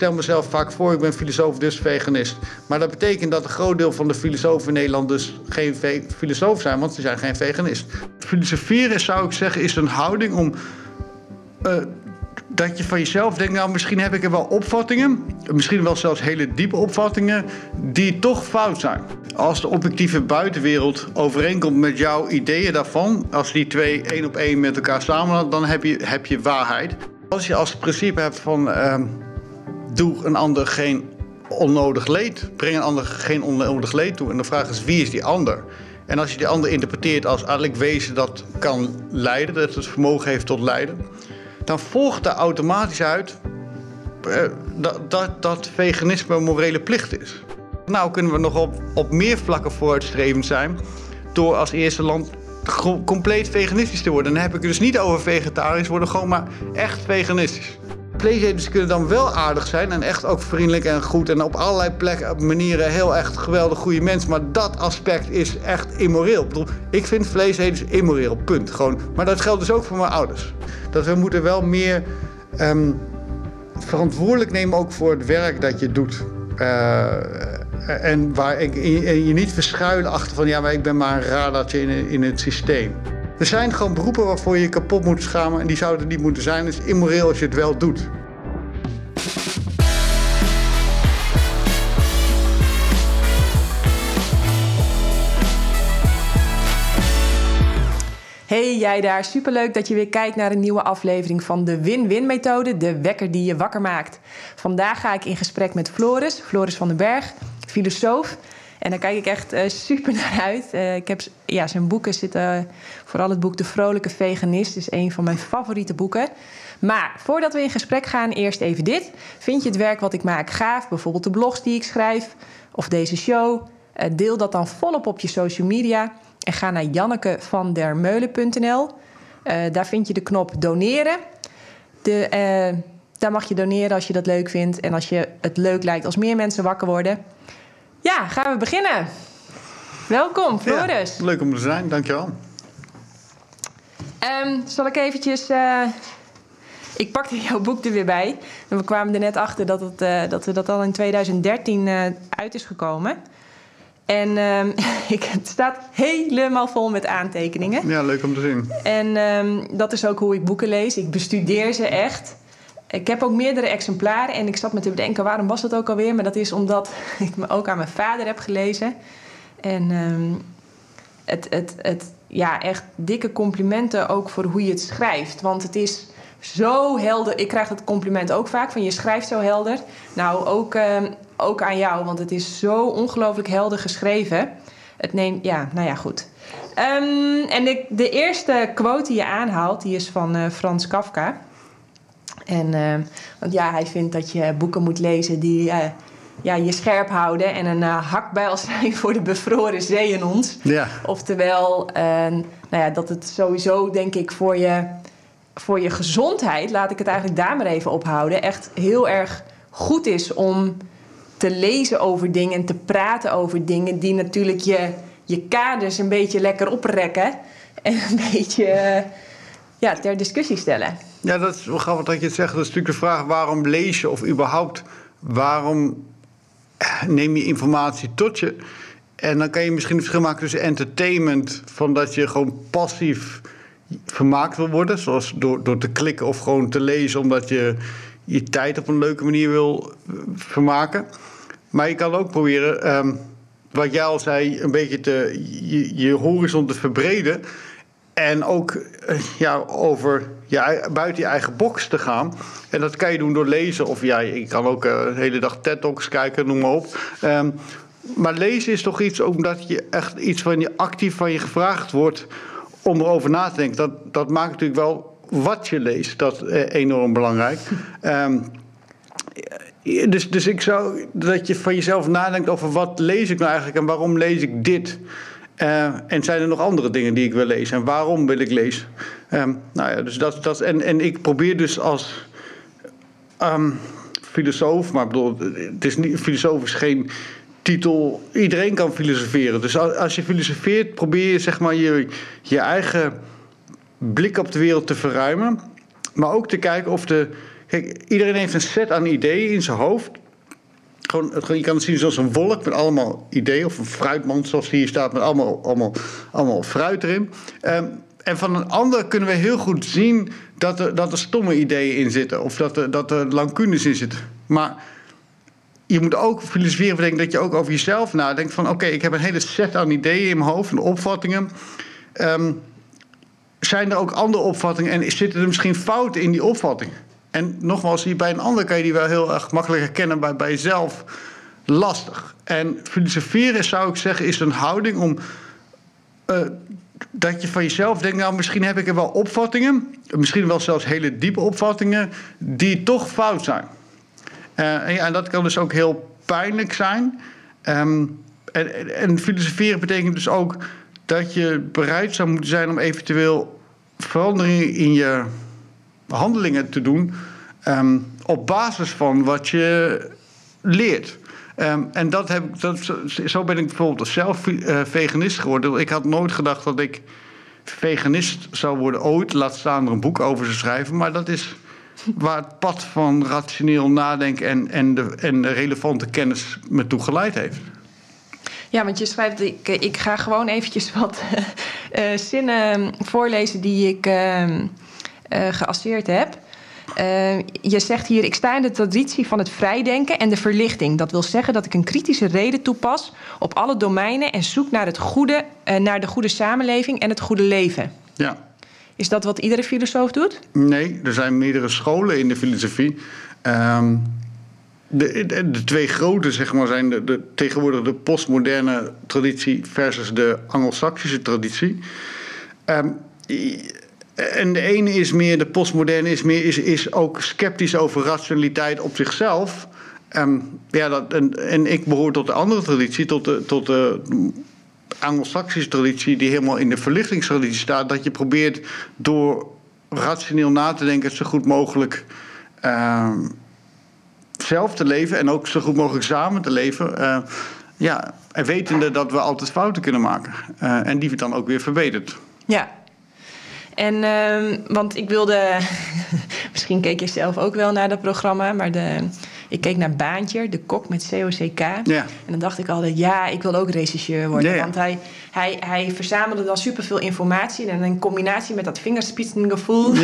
stel mezelf vaak voor, ik ben filosoof, dus veganist. Maar dat betekent dat een groot deel van de filosofen in Nederland dus geen filosoof zijn, want ze zijn geen veganist. Filosoferen, zou ik zeggen, is een houding om. Uh, dat je van jezelf denkt, nou misschien heb ik er wel opvattingen, misschien wel zelfs hele diepe opvattingen, die toch fout zijn. Als de objectieve buitenwereld overeenkomt met jouw ideeën daarvan, als die twee één op één met elkaar samen, dan heb je, heb je waarheid. Als je als principe hebt van uh, doe een ander geen onnodig leed, breng een ander geen onnodig leed toe. En de vraag is wie is die ander? En als je die ander interpreteert als eigenlijk wezen dat kan lijden, dat het vermogen heeft tot lijden, dan volgt er automatisch uit uh, dat, dat, dat veganisme een morele plicht is. Nou kunnen we nog op, op meer vlakken vooruitstrevend zijn door als eerste land compleet veganistisch te worden. Dan heb ik het dus niet over vegetarisch worden, gewoon maar echt veganistisch. Vleeseters kunnen dan wel aardig zijn en echt ook vriendelijk en goed en op allerlei plekken, manieren heel echt geweldig goede mensen. Maar dat aspect is echt immoreel. Ik, bedoel, ik vind vleeseters immoreel, punt. Gewoon. Maar dat geldt dus ook voor mijn ouders. Dat we moeten wel meer um, verantwoordelijk nemen ook voor het werk dat je doet. Uh, en waar je niet verschuilen achter van ja, maar ik ben maar een radartje in, in het systeem. Er zijn gewoon beroepen waarvoor je je kapot moet schamen en die zouden niet moeten zijn. Het is immoreel als je het wel doet. Hey jij daar, superleuk dat je weer kijkt naar een nieuwe aflevering van de Win-Win methode, de wekker die je wakker maakt. Vandaag ga ik in gesprek met Floris, Floris van den Berg, filosoof. En daar kijk ik echt uh, super naar uit. Uh, ik heb, ja, zijn boeken zitten, vooral het boek De Vrolijke Veganist is een van mijn favoriete boeken. Maar voordat we in gesprek gaan, eerst even dit. Vind je het werk wat ik maak gaaf? Bijvoorbeeld de blogs die ik schrijf of deze show? Uh, deel dat dan volop op je social media. En ga naar jannekevandermeulen.nl. Daar vind je de knop doneren. De, daar mag je doneren als je dat leuk vindt. En als je het leuk lijkt als meer mensen wakker worden. Ja, gaan we beginnen. Welkom, Floris. Ja, leuk om te zijn, dankjewel. Um, zal ik eventjes... Uh, ik pakte jouw boek er weer bij. En we kwamen er net achter dat, het, uh, dat dat al in 2013 uh, uit is gekomen. En um, ik, het staat helemaal vol met aantekeningen. Ja, leuk om te zien. En um, dat is ook hoe ik boeken lees. Ik bestudeer ze echt. Ik heb ook meerdere exemplaren en ik zat me te bedenken waarom was dat ook alweer. Maar dat is omdat ik me ook aan mijn vader heb gelezen. En um, het, het, het, ja, echt dikke complimenten ook voor hoe je het schrijft. Want het is zo helder. Ik krijg dat compliment ook vaak van je schrijft zo helder. Nou, ook, um, ook aan jou, want het is zo ongelooflijk helder geschreven. Het neemt, ja, nou ja, goed. Um, en de, de eerste quote die je aanhaalt, die is van uh, Frans Kafka. En, uh, want ja, hij vindt dat je boeken moet lezen die uh, ja, je scherp houden en een uh, hakbijl zijn voor de bevroren zee in ons. Ja. Oftewel, nou ja, dat het sowieso, denk ik, voor je, voor je gezondheid, laat ik het eigenlijk daar maar even ophouden, echt heel erg goed is om te lezen over dingen en te praten over dingen die natuurlijk je, je kaders een beetje lekker oprekken en een beetje ja, ter discussie stellen. Ja, dat is wel grappig dat je het zegt. Dat is natuurlijk de vraag waarom lees je of überhaupt waarom neem je informatie tot je. En dan kan je misschien een verschil maken tussen entertainment, van dat je gewoon passief vermaakt wil worden, zoals door, door te klikken of gewoon te lezen, omdat je je tijd op een leuke manier wil vermaken. Maar je kan ook proberen, um, wat jij al zei, een beetje te, je, horizon te verbreden. En ook uh, ja, over buiten je eigen box te gaan. En dat kan je doen door lezen. Of ja, je kan ook uh, de hele dag TED-talks kijken, noem maar op. Um, maar lezen is toch iets omdat je echt iets van je actief van je gevraagd wordt om erover na te denken. Dat, dat maakt natuurlijk wel wat je leest. Dat uh, enorm belangrijk. Um, dus, dus ik zou dat je van jezelf nadenkt over wat lees ik nou eigenlijk en waarom lees ik dit. Uh, en zijn er nog andere dingen die ik wil lezen en waarom wil ik lezen? Um, nou ja, dus dat, dat, en, en ik probeer dus als um, filosoof, maar bedoel, het is niet, filosoof is geen titel. Iedereen kan filosoferen. Dus als je filosofeert, probeer je zeg maar je, je eigen blik op de wereld te verruimen. Maar ook te kijken of de Kijk, iedereen heeft een set aan ideeën in zijn hoofd. Gewoon, je kan het zien zoals een wolk met allemaal ideeën. Of een fruitmand zoals hier staat met allemaal, allemaal, allemaal fruit erin. Ehm, en van een ander kunnen we heel goed zien dat er, dat er stomme ideeën in zitten. Of dat er, dat er lacunes in zitten. Maar je moet ook filosoferen bedenken dat je ook over jezelf nadenkt. Van oké, ik heb een hele set aan ideeën in mijn hoofd en opvattingen. Ehm, zijn er ook andere opvattingen en zitten er misschien fouten in die opvattingen? En nogmaals, bij een ander kan je die wel heel erg makkelijk herkennen, bij, bij jezelf lastig. En filosoferen, zou ik zeggen, is een houding om. Uh, dat je van jezelf denkt, nou, misschien heb ik er wel opvattingen, misschien wel zelfs hele diepe opvattingen, die toch fout zijn. Uh, en, dat kan dus ook heel pijnlijk zijn. Um, en, en filosoferen betekent dus ook dat je bereid zou moeten zijn om eventueel veranderingen in je handelingen te doen um, op basis van wat je leert. Um, en dat heb, dat, zo ben ik bijvoorbeeld zelf uh, veganist geworden. Ik had nooit gedacht dat ik veganist zou worden ooit. Laat staan er een boek over te schrijven. Maar dat is waar het pad van rationeel nadenken en, en, de, en de relevante kennis me toe geleid heeft. Ja, want je schrijft, ik, ik ga gewoon eventjes wat uh, zinnen voorlezen die ik uh, geasseerd heb. Je zegt hier, ik sta in de traditie van het vrijdenken en de verlichting. Dat wil zeggen dat ik een kritische reden toepas op alle domeinen en zoek naar, het goede, naar de goede samenleving en het goede leven. Ja. Is dat wat iedere filosoof doet? Nee, er zijn meerdere scholen in de filosofie. Um, de, de, twee grote zeg maar, zijn de, de, tegenwoordig de postmoderne traditie versus de Anglo-Saxische traditie. Um, en de ene is meer, de postmoderne is, meer, is, is ook sceptisch over rationaliteit op zichzelf. Um, ja, dat, en, en ik behoor tot de andere traditie, tot de, tot de Anglo-Saxische traditie, die helemaal in de verlichtingstraditie staat. Dat je probeert door rationeel na te denken, zo goed mogelijk. Um, zelf te leven en ook zo goed mogelijk samen te leven. Uh, ja, en wetende dat we altijd fouten kunnen maken. Uh, en die we dan ook weer verbeterd. Ja. En, uh, want ik wilde. misschien keek je zelf ook wel naar dat programma, maar de, ik keek naar Baantje, de kok met COCK. Ja. En dan dacht ik altijd, ja, ik wil ook regisseur worden. Want hij, hij, hij verzamelde dan superveel informatie. En in combinatie met dat vingerspitsengevoel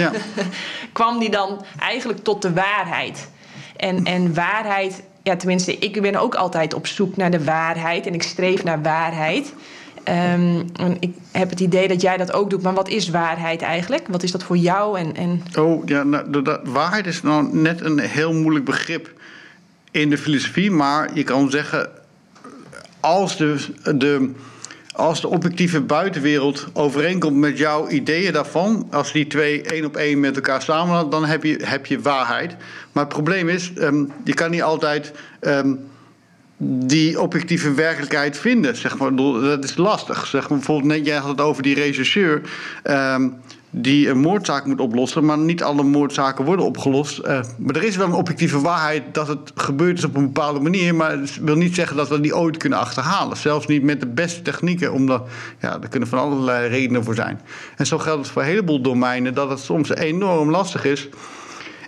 kwam die dan eigenlijk tot de waarheid. En, en waarheid, ja, tenminste, ik ben ook altijd op zoek naar de waarheid en ik streef naar waarheid. Um, ik heb het idee dat jij dat ook doet. Maar wat is waarheid eigenlijk? Wat is dat voor jou? En, en... Oh ja, nou, waarheid is nou net een heel moeilijk begrip in de filosofie. Maar je kan zeggen, als de, de als de objectieve buitenwereld overeenkomt met jouw ideeën daarvan, als die twee één op één met elkaar samen, dan heb je, heb je waarheid. Maar het probleem is, um, je kan niet altijd um, die objectieve werkelijkheid vinden. Zeg maar. Dat is lastig. Zeg maar, bijvoorbeeld, net jij had het over die rechercheur. Um, die een moordzaak moet oplossen, maar niet alle moordzaken worden opgelost. Uh, maar er is wel een objectieve waarheid dat het gebeurd is op een bepaalde manier, maar het wil niet zeggen dat we die ooit kunnen achterhalen. Zelfs niet met de beste technieken, omdat ja, er kunnen van allerlei redenen voor zijn. En zo geldt het voor een heleboel domeinen dat het soms enorm lastig is.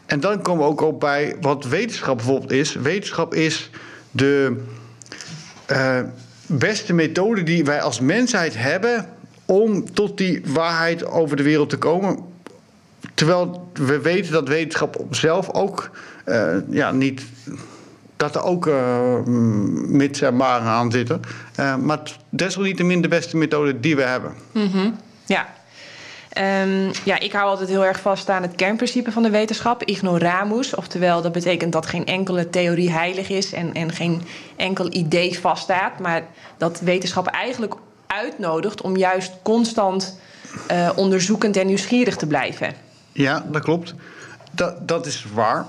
En dan komen we ook op bij wat wetenschap bijvoorbeeld is. Wetenschap is de uh, beste methode die wij als mensheid hebben om tot die waarheid over de wereld te komen. Terwijl we weten dat wetenschap zelf ook uh, ja, niet. Dat er ook uh, mits en maren aan zitten. Maar desalniettemin de beste methode die we hebben. Mm. Ja. Um, ja, ik hou altijd heel erg vast aan het kernprincipe van de wetenschap, ignoramus. Oftewel, dat betekent dat geen enkele theorie heilig is en, en geen enkel idee vaststaat. Maar dat wetenschap eigenlijk uitnodigt om juist constant uh, onderzoekend en nieuwsgierig te blijven. Ja, dat klopt. Dat, dat is waar.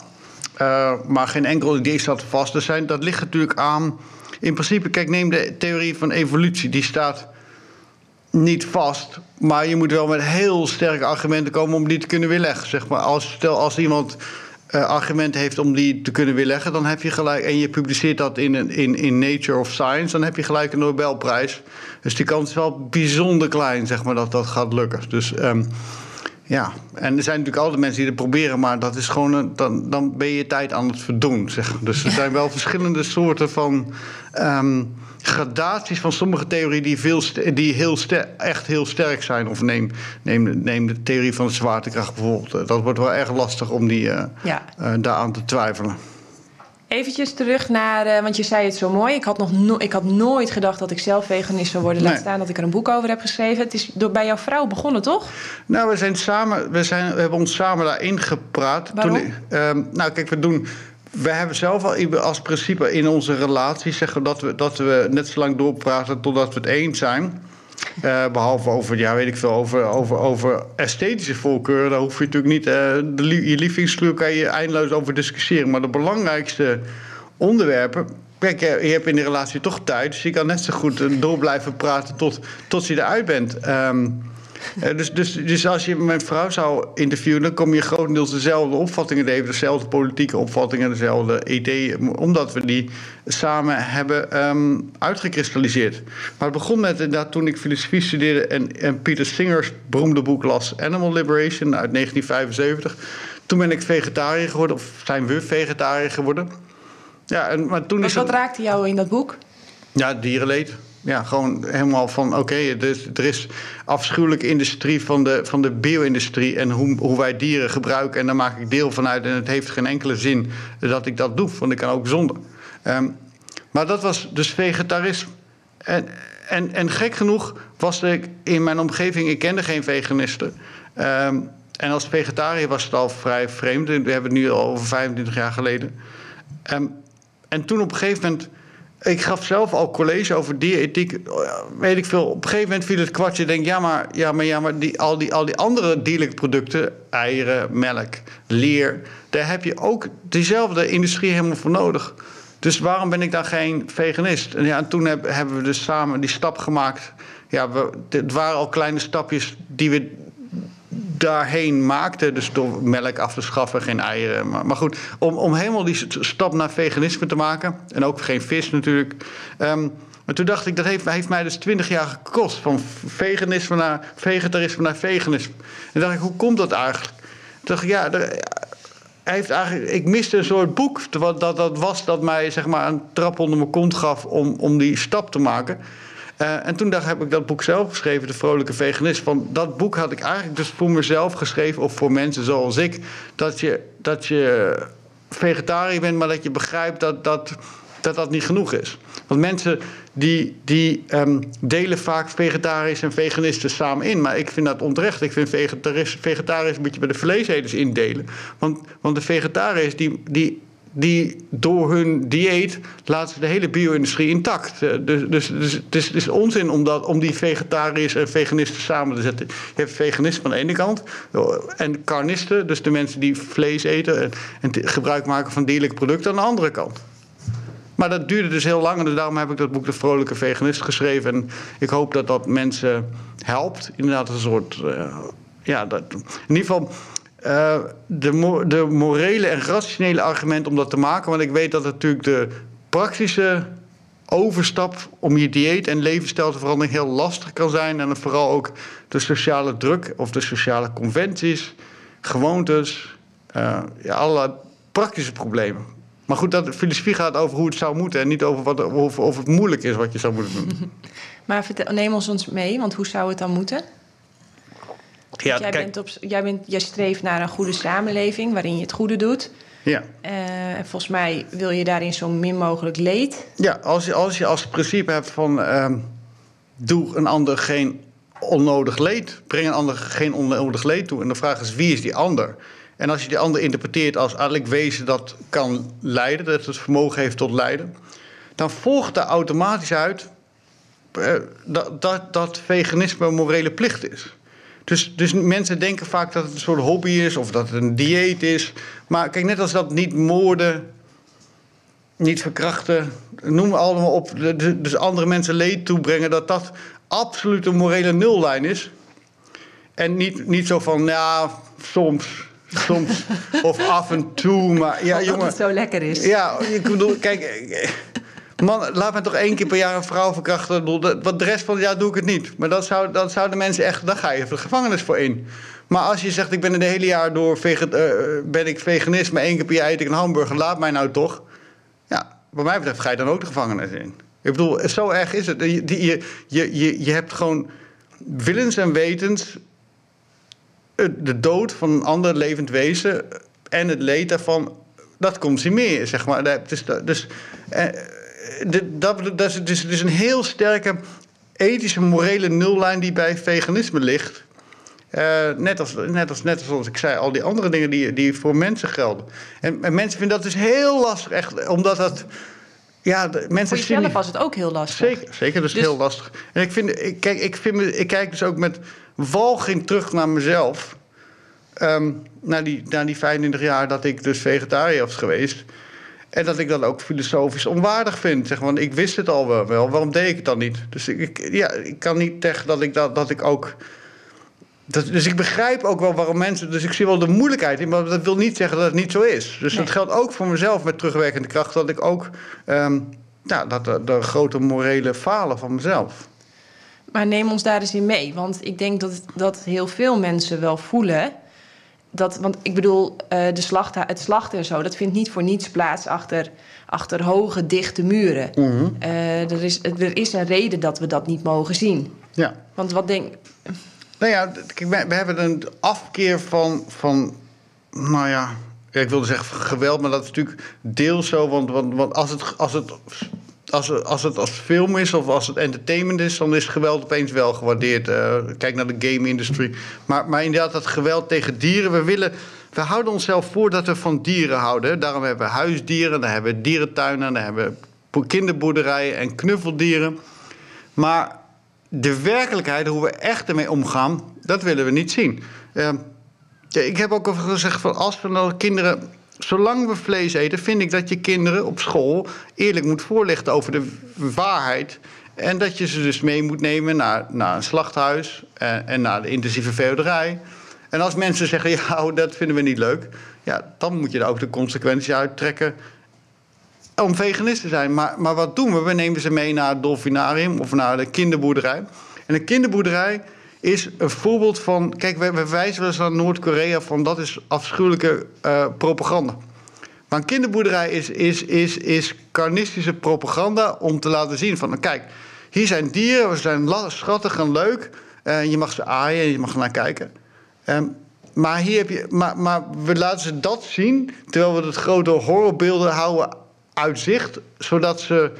Uh, maar geen enkel idee staat vast. Er zijn, dat ligt natuurlijk aan. In principe, kijk, neem de theorie van evolutie. Die staat niet vast. Maar je moet wel met heel sterke argumenten komen om die te kunnen weerleggen. Zeg maar. als, stel als iemand uh, argumenten heeft om die te kunnen weerleggen, dan heb je gelijk. En je publiceert dat in, in, in Nature of Science, dan heb je gelijk een Nobelprijs. Dus die kans is wel bijzonder klein, zeg maar, dat dat gaat lukken. Dus um, Ja, en er zijn natuurlijk altijd mensen die het proberen, maar dat is gewoon een, dan, dan ben je je tijd aan het verdoen. Zeg. Dus er zijn wel verschillende soorten van ehm, gradaties van sommige theorieën die, veel die heel echt heel sterk zijn. Of neem, neem, neem de theorie van de zwaartekracht bijvoorbeeld. Dat wordt wel erg lastig om die, uh, ja. uh, daaraan te twijfelen. Eventjes terug naar, uh, want je zei het zo mooi. Ik had, nog no ik had nooit gedacht dat ik zelf veganist zou worden. Laat staan dat ik er een boek over heb geschreven. Het is door, bij jouw vrouw begonnen, toch? Nou, we, zijn samen, we, zijn, we hebben ons samen daarin gepraat. Waarom? Toen, uh, nou, kijk, we doen... We hebben zelf al als principe in onze relatie zeggen dat we, dat we net zo lang doorpraten totdat we het eens zijn. Uh, behalve over, ja, weet ik veel, over, over, over esthetische voorkeuren. Daar hoef je natuurlijk niet. De, je lievelingskleur kan je eindeloos over discussiëren. Maar de belangrijkste onderwerpen. Kijk, je hebt in de relatie toch tijd. Dus je kan net zo goed door blijven praten tot, tot je eruit bent. Um, dus, dus, dus als je mijn vrouw zou interviewen, dan kom je grotendeels dezelfde opvattingen tegen, dezelfde politieke opvattingen, dezelfde ideeën, omdat we die samen hebben um, uitgekristalliseerd. Maar het begon met inderdaad toen ik filosofie studeerde en, en Peter Singer's beroemde boek las, Animal Liberation uit 1975. Toen ben ik vegetariër geworden, of zijn we vegetariër geworden. Ja, en, maar toen is wat raakte jou in dat boek? Ja, dierenleed ja, gewoon helemaal van oké, er is afschuwelijke industrie van de, van de bio-industrie en hoe, hoe wij dieren gebruiken. En daar maak ik deel van uit. En het heeft geen enkele zin dat ik dat doe, want ik kan ook zonder. Um, maar dat was dus vegetarisme. En, en, en gek genoeg was ik in mijn omgeving, ik kende geen veganisten. Um, en als vegetariër was het al vrij vreemd. We hebben het nu al over 25 jaar geleden. Um, en toen op een gegeven moment ik gaf zelf al college over dierethiek. Weet ik veel. Op een gegeven moment viel het kwartje. Denk ja, maar, ja, maar, ja, maar die, al, die, al die andere dierlijke producten, eieren, melk, leer, daar heb je ook diezelfde industrie helemaal voor nodig. Dus waarom ben ik dan geen veganist? En, ja, en toen heb, hebben we dus samen die stap gemaakt. Ja, we, het waren al kleine stapjes die we daarheen maakte. Dus door melk af te schaffen, geen eieren. Maar, maar goed, om, om helemaal die stap naar veganisme te maken. En ook geen vis natuurlijk. Um, maar toen dacht ik, dat heeft, heeft mij dus twintig jaar gekost. Van veganisme naar vegetarisme naar veganisme. En dacht ik, hoe komt dat eigenlijk? Toen dacht ik, ja, hij heeft eigenlijk, ik miste een soort boek. Dat, dat, dat was dat mij zeg maar, een trap onder mijn kont gaf om, om die stap te maken. Uh, en toen dacht, heb ik dat boek zelf geschreven, De Vrolijke Veganist. Van dat boek had ik eigenlijk dus voor mezelf geschreven, of voor mensen zoals ik. Dat je, dat je vegetariër bent, maar dat je begrijpt dat dat, dat, dat niet genoeg is. Want mensen die, die um, delen vaak vegetariërs en veganisten samen in. Maar ik vind dat onterecht. Ik vind vegetariërs, vegetariërs een beetje bij de vleeseters indelen. Want, want de vegetariërs die, die die door hun dieet laten ze de hele bio-industrie intact. Eh, dus, dus, dus het, is, het, is, onzin om, dat, om die vegetariërs en veganisten samen te zetten. Je hebt veganisten van de ene kant en carnisten, dus de mensen die vlees eten en, gebruik maken van dierlijke producten aan de andere kant. Maar dat duurde dus heel lang en dus daarom heb ik dat boek De Vrolijke Veganist geschreven. En ik hoop dat dat mensen helpt. Inderdaad, een soort. Uh, ja, dat, in ieder geval uh, de, de morele en rationele argument om dat te maken. Want ik weet dat natuurlijk de praktische overstap om je dieet en levensstijl te veranderen heel lastig kan zijn. En vooral ook de sociale druk of de sociale conventies, gewoontes, uh, ja, allerlei praktische problemen. Maar goed, dat, filosofie gaat over hoe het zou moeten en niet over wat, of, of het moeilijk is wat je zou moeten doen. Maar neem ons ons mee, want hoe zou het dan moeten? Ja, jij, bent op, jij, bent, jij streeft naar een goede samenleving waarin je het goede doet. Ja. Uh, en volgens mij wil je daarin zo min mogelijk leed. Ja, als je als, je als principe hebt van uh, doe een ander geen onnodig leed, breng een ander geen onnodig leed toe. En de vraag is wie is die ander? En als je die ander interpreteert als eigenlijk wezen dat kan lijden, dat het vermogen heeft tot lijden, dan volgt daar automatisch uit uh, dat, dat, dat veganisme een morele plicht is. Dus, dus mensen denken vaak dat het een soort hobby is of dat het een dieet is. Maar kijk, net als dat niet moorden, niet verkrachten, noem allemaal op, dus andere mensen leed toebrengen, dat dat absoluut een morele nullijn is. En niet, niet zo van, ja, soms, soms of af en toe, maar ja, jongen. het zo lekker is. Ja, ik bedoel, kijk Man, laat me toch één keer per jaar een vrouw verkrachten. Wat de rest van het jaar doe ik het niet. Maar dat, zou, dat zouden mensen echt... Daar ga je de gevangenis voor in. Maar als je zegt, ik ben de hele jaar door veget, uh, ben ik veganist, maar één keer per jaar eet ik een hamburger, laat mij nou toch. Ja, wat mij betreft ga je dan ook de gevangenis in. Ik bedoel, zo erg is het. Je, je, je, je hebt gewoon willens en wetens de dood van een ander levend wezen en het leed daarvan, dat consumeren, zeg maar. Dus, dus, eh, dat, dat, is, dus, dus een heel sterke ethische, morele nullijn die bij veganisme ligt. Uh, net, als, net, als, net als ik zei, al die andere dingen die, die voor mensen gelden. En, en mensen vinden dat dus heel lastig, echt, omdat dat. Ja, de, mensen voor jezelf was het ook heel lastig. Zeker, zeker dus, dus, heel lastig. En ik, vind, ik, kijk, ik, vind, ik kijk dus ook met walging terug naar mezelf. Um, na, die, na die 25 jaar dat ik dus vegetariër was geweest. En dat ik dat ook filosofisch onwaardig vind. Zeg, want ik wist het al wel, wel. Waarom deed ik het dan niet? Dus ik, ja, ik kan niet tegen dat ik, dat, dat ik ook. Dat, dus ik begrijp ook wel waarom mensen. Dus ik zie wel de moeilijkheid in. Maar dat wil niet zeggen dat het niet zo is. Dus dat geldt ook voor mezelf met terugwerkende kracht. Dat ik ook. Um, ja, dat de, de grote morele falen van mezelf. Maar neem ons daar eens in mee. Want ik denk dat, dat heel veel mensen wel voelen dat, want ik bedoel, uh, de slacht, het slachten en zo, dat vindt niet voor niets plaats achter, achter hoge, dichte muren. Mm er, is, er is een reden dat we dat niet mogen zien. Ja. Want wat denk. Nou ja, kijk, we hebben een afkeer van, van nou ja, ik wilde zeggen geweld, maar dat is natuurlijk deels zo. Want, want, want als, het, als het als, als het als film is of als het entertainment is, dan is geweld opeens wel gewaardeerd. Uh, kijk naar de game industry. Maar, inderdaad, dat geweld tegen dieren. We, willen, we houden onszelf voor dat we van dieren houden. Daarom hebben we huisdieren, dan hebben we dierentuinen, dan hebben we kinderboerderijen en knuffeldieren. Maar de werkelijkheid, hoe we echt ermee omgaan, dat willen we niet zien. Uh, ik heb ook al gezegd van als we nou kinderen zolang we vlees eten, vind ik dat je kinderen op school eerlijk moet voorlichten over de waarheid. En dat je ze dus mee moet nemen naar, naar een slachthuis en, en naar de intensieve veehouderij. En als mensen zeggen, ja, oh, dat vinden we niet leuk, ja, dan moet je er ook de consequenties uittrekken om veganist te zijn. Maar, maar wat doen we? We nemen ze mee naar het dolfinarium of naar de kinderboerderij. En een kinderboerderij is een voorbeeld van. Kijk, we, wijzen wel eens naar Noord-Korea van dat is afschuwelijke uh, propaganda. Maar een kinderboerderij is, is, is, is carnistische propaganda om te laten zien van kijk, hier zijn dieren, ze zijn schattig en leuk. Uh, je mag ze aaien en je mag naar kijken. Um, maar, hier heb je, maar, maar we laten ze dat zien, terwijl we het grote horrorbeelden houden uit zicht, zodat ze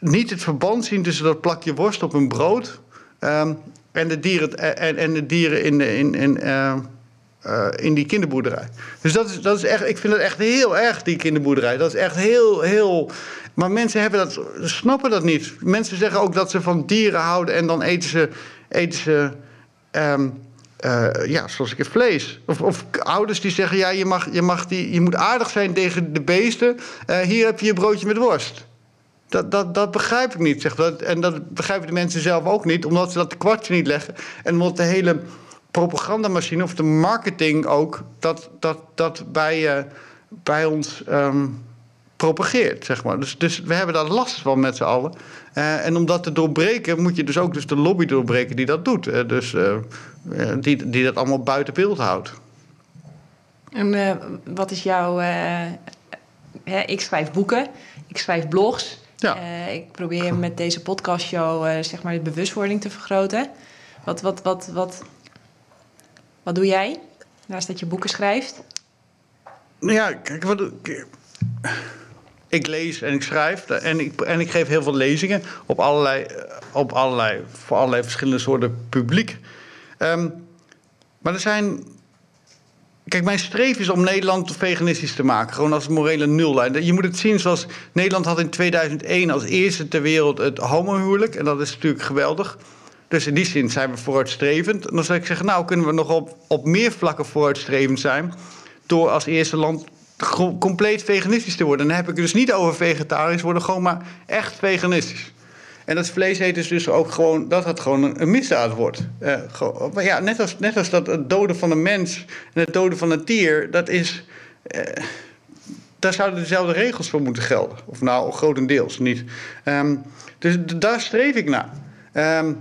niet het verband zien tussen dat plakje worst op hun brood um, en de dieren, en, en de dieren in, in, in, uh, uh, in die kinderboerderij. Dus dat is, dat is echt, ik vind het echt heel erg, die kinderboerderij. Dat is echt heel, heel. Maar mensen hebben dat, snappen dat niet. Mensen zeggen ook dat ze van dieren houden en dan eten ze. Eten ze uh, ja, zoals ik het vlees. Of, of, ouders die zeggen: ja, je, mag, je, mag die, je moet aardig zijn tegen de beesten. hier heb je je broodje met worst. Dat, dat, dat begrijp ik niet. Zeg. Dat, en dat begrijpen de mensen zelf ook niet, omdat ze dat kwartje niet leggen. En omdat de hele propagandamachine of de marketing ook dat, dat, dat bij, uh, bij ons um, propageert. Zeg maar. dus, dus we hebben daar last van met z'n allen. Uh, en om dat te doorbreken, moet je dus ook dus de lobby doorbreken die dat doet. Uh, dus die, die dat allemaal buiten beeld houdt. En wat is jouw. ik schrijf boeken, ik schrijf blogs. Ja. Uh, ik probeer met deze podcastshow uh, zeg maar de bewustwording te vergroten. Wat, wat, wat, wat, wat doe jij naast dat je boeken schrijft? Ja, kijk, wat, ik lees en ik schrijf en ik, en ik geef heel veel lezingen op allerlei, op allerlei, voor allerlei verschillende soorten publiek. Um, maar er zijn Kijk, mijn streef is om Nederland veganistisch te maken. Gewoon als morele nullijn. Je moet het zien zoals Nederland had in 2001 als eerste ter wereld het homohuwelijk. En dat is natuurlijk geweldig. Dus in die zin zijn we vooruitstrevend. En dan zou ik zeggen, nou kunnen we nog op, op meer vlakken vooruitstrevend zijn. Door als eerste land compleet veganistisch te worden. En dan heb ik het dus niet over vegetarisch worden, gewoon maar echt veganistisch. En dat vlees eten is dus ook gewoon, dat het gewoon een, misdaad wordt. Uh, maar ja, net als, net als dat het doden van een mens en het doden van een dier, dat is. Uh, daar zouden dezelfde regels voor moeten gelden. Of nou, grotendeels niet. Um, dus daar streef ik naar. Um,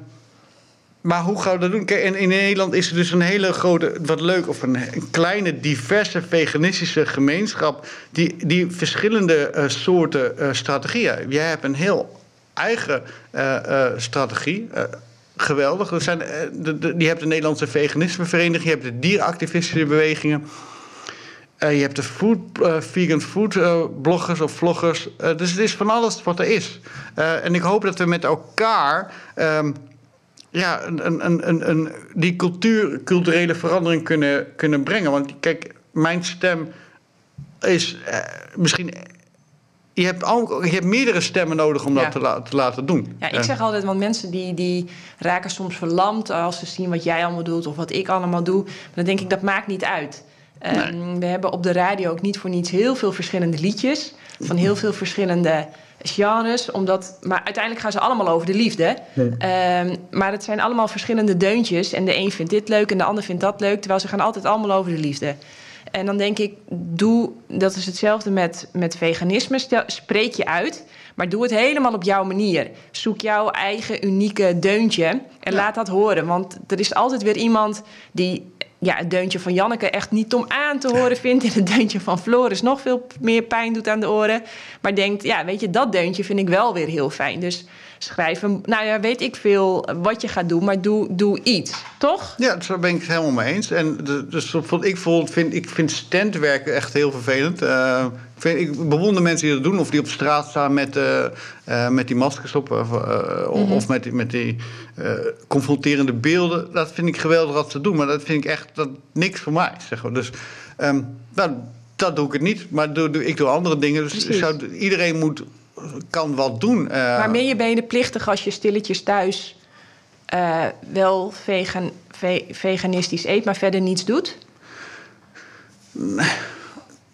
maar hoe gaan we dat doen? Kijk, in Nederland is er dus een hele grote, wat leuk, of een, kleine, diverse veganistische gemeenschap. die, die verschillende uh, soorten uh, strategieën. Jij hebt een heel eigen uh, strategie. geweldig. Er zijn, de, je hebt de Nederlandse veganismevereniging, je hebt de dieractivistische bewegingen. Je hebt de food, vegan food bloggers of vloggers. dus het is van alles wat er is. en ik hoop dat we met elkaar um, ja, een, een, een, een, die cultuur, culturele verandering kunnen, kunnen brengen. Want kijk, mijn stem is misschien. Je hebt, al, je hebt meerdere stemmen nodig om dat te, la, te, laten doen. Ja, ik zeg altijd, want mensen die, die raken soms verlamd als ze zien wat jij allemaal doet of wat ik allemaal doe. Maar dan denk ik, dat maakt niet uit. Um, we hebben op de radio ook niet voor niets heel veel verschillende liedjes. Van heel veel verschillende genres. Omdat, maar uiteindelijk gaan ze allemaal over de liefde. Um, maar het zijn allemaal verschillende deuntjes. En de een vindt dit leuk en de ander vindt dat leuk. Terwijl ze gaan altijd allemaal over de liefde. En dan denk ik, doe, dat is hetzelfde met, met veganisme. Stel, spreek je uit, maar doe het helemaal op jouw manier. Zoek jouw eigen unieke deuntje en ja. laat dat horen. Want er is altijd weer iemand die ja, het deuntje van Janneke echt niet om aan te horen vindt. En het deuntje van Floris nog veel meer pijn doet aan de oren. Maar denkt, ja, weet je, dat deuntje vind ik wel weer heel fijn. Dus schrijf een, nou ja, weet ik veel wat je gaat doen, maar doe, doe iets, toch? Ja, daar ben ik het helemaal mee eens. En dus ik, vind, ik vind standwerken echt heel vervelend. Uh, ik, vind, ik, bewonder mensen die dat doen, of die op straat staan met, uh, uh, met die maskers op, -hmm. of met met die confronterende beelden. Dat vind ik geweldig wat ze doen, maar dat vind ik echt dat, niks voor mij. Zeg maar. Dus um, nou, dat doe ik het niet, maar doe, doe, ik doe andere dingen. Dus zou, iedereen moet kan wat doen. Uh, maar ben je benen plichtig als je stilletjes thuis uh, wel vegan, ve veganistisch eet, maar verder niets doet?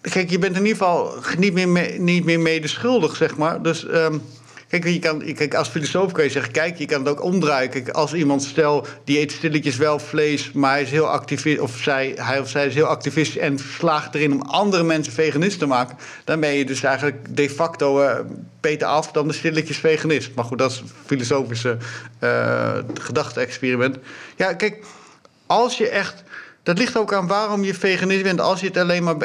Kijk, je bent in ieder geval niet meer, me, niet meer medeschuldig, zeg maar. Dus um, Kijk, je kan, als filosoof kun je zeggen, kijk, je kan het ook omdraaien. Als iemand stel, die eet stilletjes wel vlees, maar hij is heel activistisch, of zij, hij of zij is heel activistisch en slaagt erin om andere mensen veganist te maken, dan ben je dus eigenlijk de facto uh, beter af dan de stilletjes veganist. Maar goed, dat is een filosofische uh, gedachte-experiment. Ja, kijk, als je echt dat ligt ook aan waarom je veganist bent. Als je het alleen maar,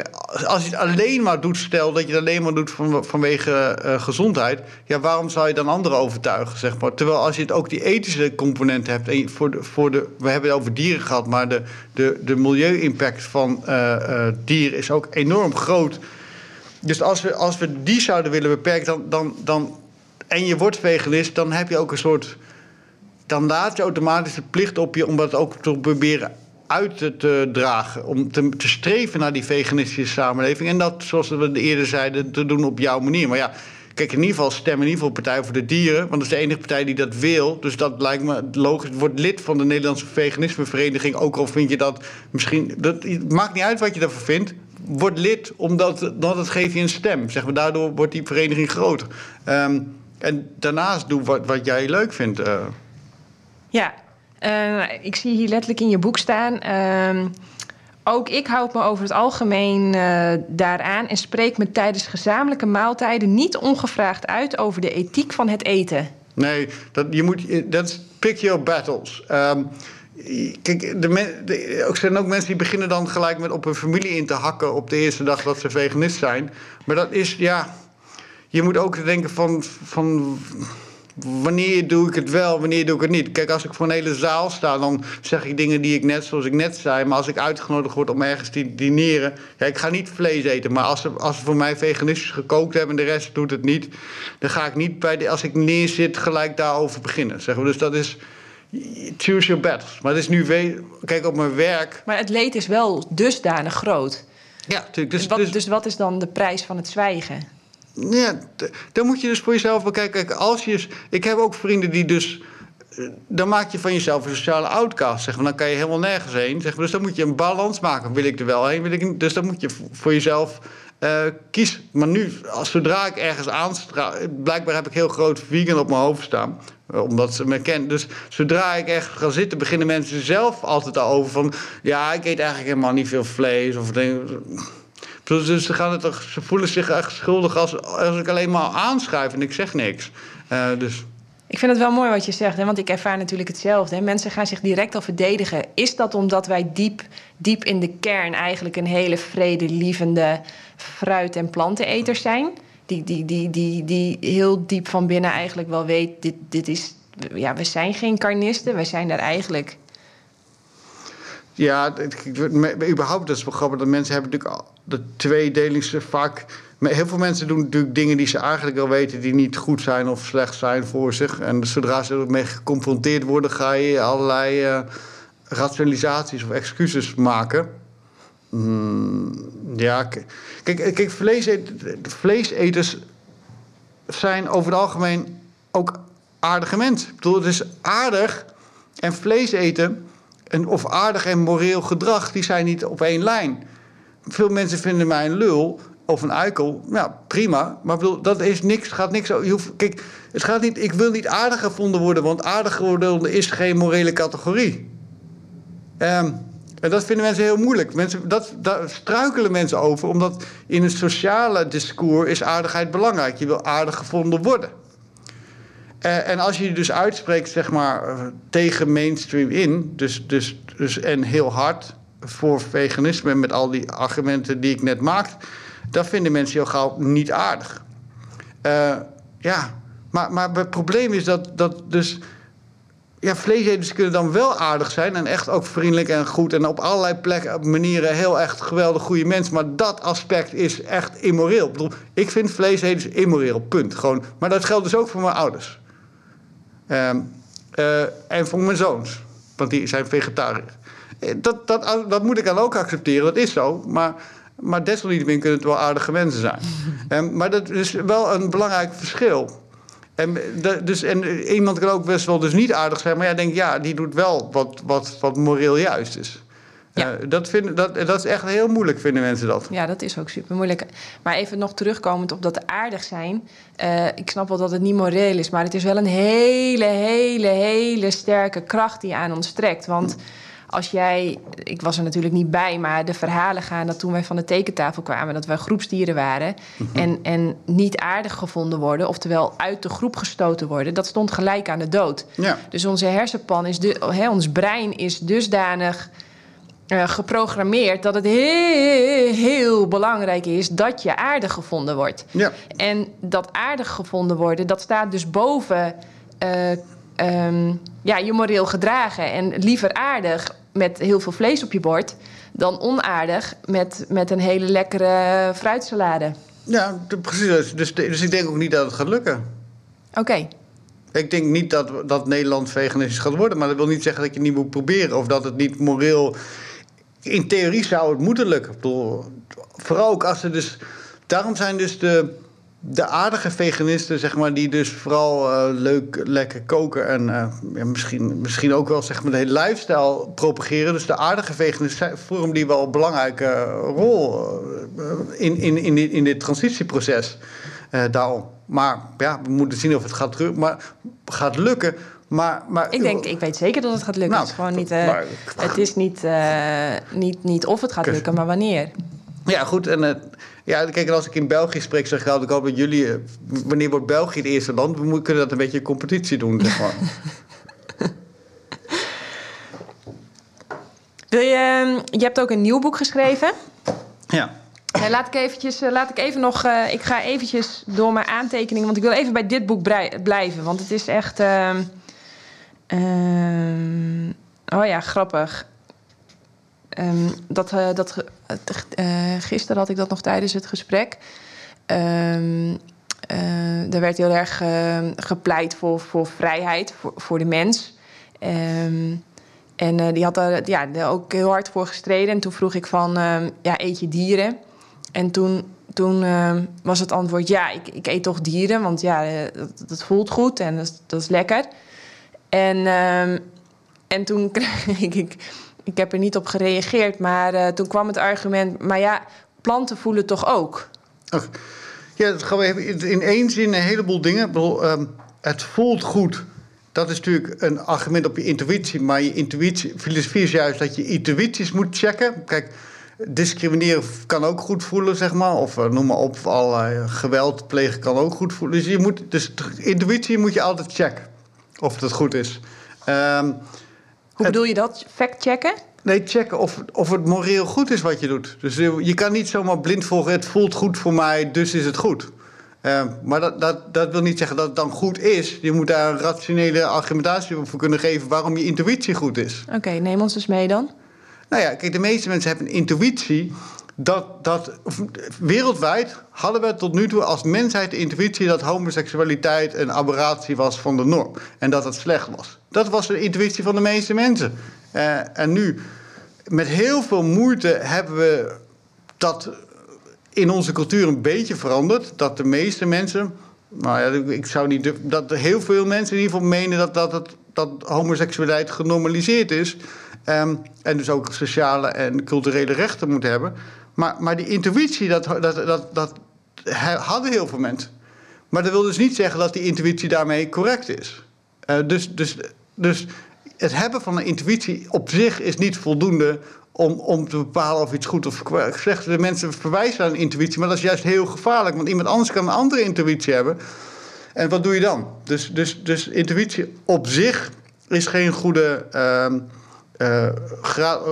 als je het alleen maar doet, stel dat je het alleen maar doet van, vanwege uh, gezondheid. Ja, waarom zou je dan anderen overtuigen, zeg maar? Terwijl als je het ook die ethische component hebt. Voor de, voor de, we hebben het over dieren gehad, maar de, de, de milieu-impact van uh, dieren is ook enorm groot. Dus als we, als we die zouden willen beperken, dan, dan, dan, en je wordt veganist, dan heb je ook een soort. Dan laat je automatisch de plicht op je om dat ook te proberen uit te dragen. Om te, te, streven naar die veganistische samenleving. En dat, zoals we eerder zeiden, te doen op jouw manier. Maar ja, kijk, in ieder geval stem in ieder geval Partij voor de Dieren. Want dat is de enige partij die dat wil. Dus dat lijkt me logisch. Word lid van de Nederlandse Veganismevereniging. Ook al vind je dat misschien. Dat, maakt niet uit wat je daarvoor vindt. Word lid, omdat dat het geeft je een stem. Zeg maar, daardoor wordt die vereniging groter. Um, en daarnaast doe wat, wat jij leuk vindt. Uh. Ja, uh, ik zie hier letterlijk in je boek staan. Uh, ook ik houd me over het algemeen uh, daaraan en spreek me tijdens gezamenlijke maaltijden niet ongevraagd uit over de ethiek van het eten. Nee, dat, je moet, dat pick your battles. Um, kijk, de, er zijn ook mensen die beginnen dan gelijk met op hun familie in te hakken op de eerste dag dat ze veganist zijn. Maar dat is, ja, je moet ook denken van, van wanneer doe ik het wel, wanneer doe ik het niet. Kijk, als ik voor een hele zaal sta, dan zeg ik dingen die ik net, zoals ik net zei. Maar als ik uitgenodigd word om ergens te dineren. Ja, ik ga niet vlees eten, maar als ze, als ze voor mij veganistisch gekookt hebben en de rest doet het niet. dan ga ik niet bij de, als ik neerzit gelijk daarover beginnen. Zeg maar. Dus dat is. Choose your battles. Maar het is nu. Kijk, op mijn werk. Maar het leed is wel dusdanig groot. Ja, natuurlijk. Dus, dus, dus, dus wat is dan de prijs van het zwijgen? Ja, dan moet je dus voor jezelf wel kijken. Kijk, als je, ik heb ook vrienden die dus. Eh, dan maak je van jezelf een sociale outcast. Zeg maar. Dan kan je helemaal nergens heen. Zeg maar. Dus dan moet je een balans maken. Wil ik er wel heen? Wil ik, dus dan moet je voor jezelf uh, kiezen. Maar nu, als, zodra ik ergens aanstraal. Blijkbaar heb ik heel groot vegan op mijn hoofd staan. Eh, omdat ze me kennen. Dus zodra ik echt ga zitten, beginnen mensen zelf altijd al over van. Ja, ik eet eigenlijk helemaal niet veel vlees. Of dus, dus ze, gaan het ze voelen zich echt schuldig als, als ik alleen maar aanschuif en ik zeg niks. Uh, dus. Ik vind het wel mooi wat je zegt, hè? want ik ervaar natuurlijk hetzelfde. Hè? Mensen gaan zich direct al verdedigen. Is dat omdat wij diep, diep in de kern eigenlijk een hele vredelievende fruit- en planteneters zijn? Die, die, die, die, die heel diep van binnen eigenlijk wel weet, dit, dit is, ja, we zijn geen carnisten, we zijn daar eigenlijk ja, überhaupt dat is wel grappig. Dat mensen hebben natuurlijk de tweedeling vaak... Heel veel mensen doen natuurlijk dingen die ze eigenlijk al weten... die niet goed zijn of slecht zijn voor zich. En zodra ze ermee geconfronteerd worden... ga je allerlei uh, rationalisaties of excuses maken. Mm, ja, kijk, kijk vleeseters zijn over het algemeen ook aardige mensen. Ik bedoel, het is aardig en vlees eten en, of aardig en moreel gedrag, die zijn niet op één lijn. Veel mensen vinden mij een lul of een eikel. Nou, prima. Maar bedoel, dat is niks, gaat niks je hoeft, Kijk, het gaat niet, ik wil niet aardig gevonden worden, want aardig geworden is geen morele categorie. Um, en dat vinden mensen heel moeilijk. Mensen, dat, daar struikelen mensen over, omdat in het sociale discours is aardigheid belangrijk. Je wil aardig gevonden worden. Uh, en als je je dus uitspreekt, zeg maar, uh, tegen mainstream in, dus, dus, dus, en heel hard voor veganisme met al die argumenten die ik net maakte, dan vinden mensen heel gauw niet aardig. Uh, ja, maar, maar het probleem is dat, dat dus. Ja, vleeseters kunnen dan wel aardig zijn en echt ook vriendelijk en goed en op allerlei plekken, manieren heel echt geweldig goede mensen. Maar dat aspect is echt immoreel. Ik, bedoel, ik vind vleeseters immoreel, punt. Gewoon. Maar dat geldt dus ook voor mijn ouders. Um, uh, en voor mijn zoons, want die zijn vegetariër. Eh, dat, dat, dat moet ik dan ook accepteren, dat is zo. Maar, maar desalniettemin kunnen het wel aardige mensen zijn. um, maar dat is wel een belangrijk verschil. En, de, dus, en iemand kan ook best wel dus niet aardig zijn, maar ja, denk ja, die doet wel wat, wat, wat moreel juist is. Ja. Uh, dat, vind, dat, dat is echt heel moeilijk, vinden mensen dat. Ja, dat is ook super moeilijk. Maar even nog terugkomend op dat aardig zijn. Uh, ik snap wel dat het niet moreel is, maar het is wel een hele, hele, hele sterke kracht die aan ons trekt. Want als jij, ik was er natuurlijk niet bij, maar de verhalen gaan dat toen wij van de tekentafel kwamen, dat wij groepsdieren waren mhm. en, en niet aardig gevonden worden, oftewel uit de groep gestoten worden, dat stond gelijk aan de dood. Ja. Dus onze hersenpan is, de, hè, ons brein is dusdanig uh, geprogrammeerd dat het heel, heel, belangrijk is dat je aardig gevonden wordt. Ja. En dat aardig gevonden worden, dat staat dus boven uh, um, ja, je moreel gedragen. En liever aardig met heel veel vlees op je bord dan onaardig met, met een hele lekkere fruitsalade. Ja, precies. Dus, dus ik denk ook niet dat het gaat lukken. Oké. Ik denk niet dat, dat Nederland veganistisch gaat worden, maar dat wil niet zeggen dat je het niet moet proberen of dat het niet moreel in theorie zou het moeten lukken. vooral ook als ze dus. Daarom zijn dus de, de aardige veganisten, zeg maar, die dus vooral uh, leuk, lekker koken en ja, misschien, misschien ook wel zeg maar, de hele lifestyle propageren. Dus de aardige veganisten vormen die wel een belangrijke rol uh, in, in, in, dit, in dit transitieproces. daarom. Maar ja, we moeten zien of het gaat, maar, gaat lukken. Maar, maar, ik denk, ik weet zeker dat het gaat lukken. Nou, het is gewoon niet, uh, het is niet, uh, niet, niet of het gaat lukken, maar wanneer. Ja, goed. En uh, ja, kijk, als ik in België spreek, zeg ik ik hoop dat jullie, wanneer wordt België het eerste land? We kunnen dat een beetje competitie doen, zeg maar. Wil je, ehm, je hebt ook een nieuw boek geschreven. Ja. laat ik eventjes, laat ik even nog, ik ga eventjes door mijn aantekeningen, want ik wil even bij dit boek blijven, want het is echt. Ehm, Um, oh ja, grappig. Um, dat, uh, dat, uh, gisteren had ik dat nog tijdens het gesprek. Um, er werd heel erg gepleit voor, voor vrijheid, voor, voor de mens. en die had daar ja, ook heel hard voor gestreden. En toen vroeg ik van, ja, eet je dieren? En toen, toen was het antwoord, ja, ik, ik eet toch dieren. Want ja, dat, dat voelt goed en dat is lekker. En, uh, en toen kreeg ik, ik, heb er niet op gereageerd, maar uh, toen kwam het argument, maar ja, planten voelen toch ook? Ja, we in één zin een heleboel dingen. Uh, het voelt goed. Dat is natuurlijk een argument op je intuïtie, maar je intuïtie, filosofie is juist dat je intuïties moet checken. Kijk, discrimineren kan ook goed voelen, zeg maar. Of uh, noem maar op, allerlei geweld plegen kan ook goed voelen. Dus, je moet, dus intuïtie moet je altijd checken. Of het goed is. Ehm, Hoe bedoel je dat? Fact-checken? Nee, checken of, of het moreel goed is wat je doet. Dus je, je kan niet zomaar blind volgen, het voelt goed voor mij, dus is het goed. Ehm, maar dat, dat, dat wil niet zeggen dat het dan goed is. Je moet daar een rationele argumentatie voor kunnen geven waarom je intuïtie goed is. Oké, neem ons eens mee dan. Nou ja, kijk, de meeste mensen hebben een intuïtie. Dat, dat wereldwijd hadden we tot nu toe als mensheid de intuïtie dat homoseksualiteit een aberratie was van de norm. En dat het slecht was. Dat was de intuïtie van de meeste mensen. Uh, en nu, met heel veel moeite, hebben we dat in onze cultuur een beetje veranderd. Dat de meeste mensen. Nou ja, ik zou niet. Dat heel veel mensen in ieder geval menen dat, dat, dat, dat homoseksualiteit genormaliseerd is. Um, en dus ook sociale en culturele rechten moet hebben. Maar, maar die intuïtie, dat, dat, dat, dat hadden heel veel mensen. Maar dat wil dus niet zeggen dat die intuïtie daarmee correct is. Uh, dus, dus, dus het hebben van een intuïtie op zich is niet voldoende om, om te bepalen of iets goed of slecht is. De mensen verwijzen een intuïtie, maar dat is juist heel gevaarlijk. Want iemand anders kan een andere intuïtie hebben. En wat doe je dan? Dus, dus, dus intuïtie op zich is geen goede. Uh,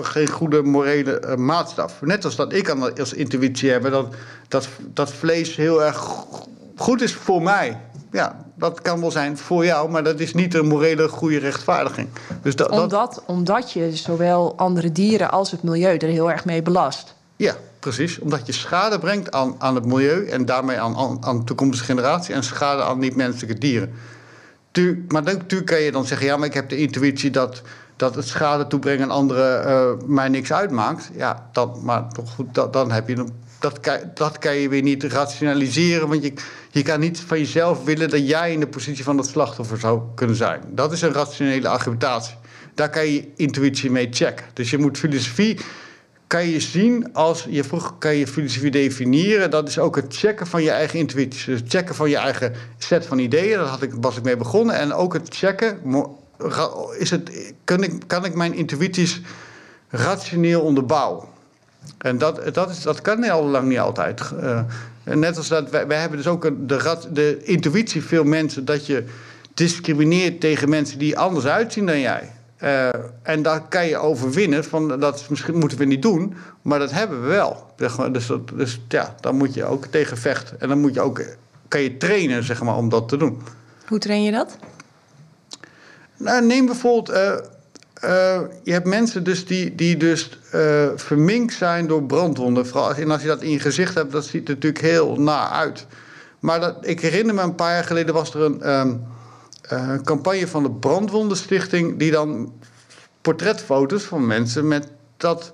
geen goede morele uh, maatstaf. Net als dat ik kan als intuïtie hebben dat, dat, dat vlees heel erg goed is voor mij. Ja, dat kan wel zijn voor jou, maar dat is niet een morele goede rechtvaardiging. Dus dat, omdat, omdat je zowel andere dieren als het milieu er heel erg mee belast. Ja, precies. Omdat je schade brengt aan, aan het milieu en daarmee aan, aan, aan de toekomstige generatie en schade aan niet-menselijke dieren. Tu, maar natuurlijk kan je dan zeggen: ja, maar ik heb de intuïtie dat dat het schade toebrengen aan anderen uh, mij niks uitmaakt. Ja, dat, maar toch goed, dat, dan heb je dat, kan, dat kan je weer niet rationaliseren. Want je, je kan niet van jezelf willen dat jij in de positie van het slachtoffer zou kunnen zijn. Dat is een rationele argumentatie. Daar kan je intuïtie mee checken. Dus je moet filosofie kan je zien als je vroeg kan je filosofie definiëren. Dat is ook het checken van je eigen intuïtie. Dus het checken van je eigen set van ideeën. Daar had ik, was ik mee begonnen. En ook het checken is het, kan, ik, kan ik mijn intuïties rationeel onderbouwen? En dat, dat, is, dat kan heel lang niet altijd. Uh, net als dat, wij, wij, hebben dus ook de, de intuïtie, veel mensen, dat je discrimineert tegen mensen die anders uitzien dan jij. Uh, en daar kan je overwinnen van dat misschien moeten we niet doen, maar dat hebben we wel. Dus, dat, dus ja, dan moet je ook tegen vechten. En dan moet je ook, kan je trainen zeg maar, om dat te doen. Hoe train je dat? Nou, neem bijvoorbeeld. Uh, uh, je hebt mensen dus die, die dus uh, verminkt zijn door brandwonden. En als je dat in je gezicht hebt, dat ziet er natuurlijk heel na uit. Maar dat, ik herinner me een paar jaar geleden was er een uh, campagne van de Brandwondenstichting... die dan portretfoto's van mensen met dat...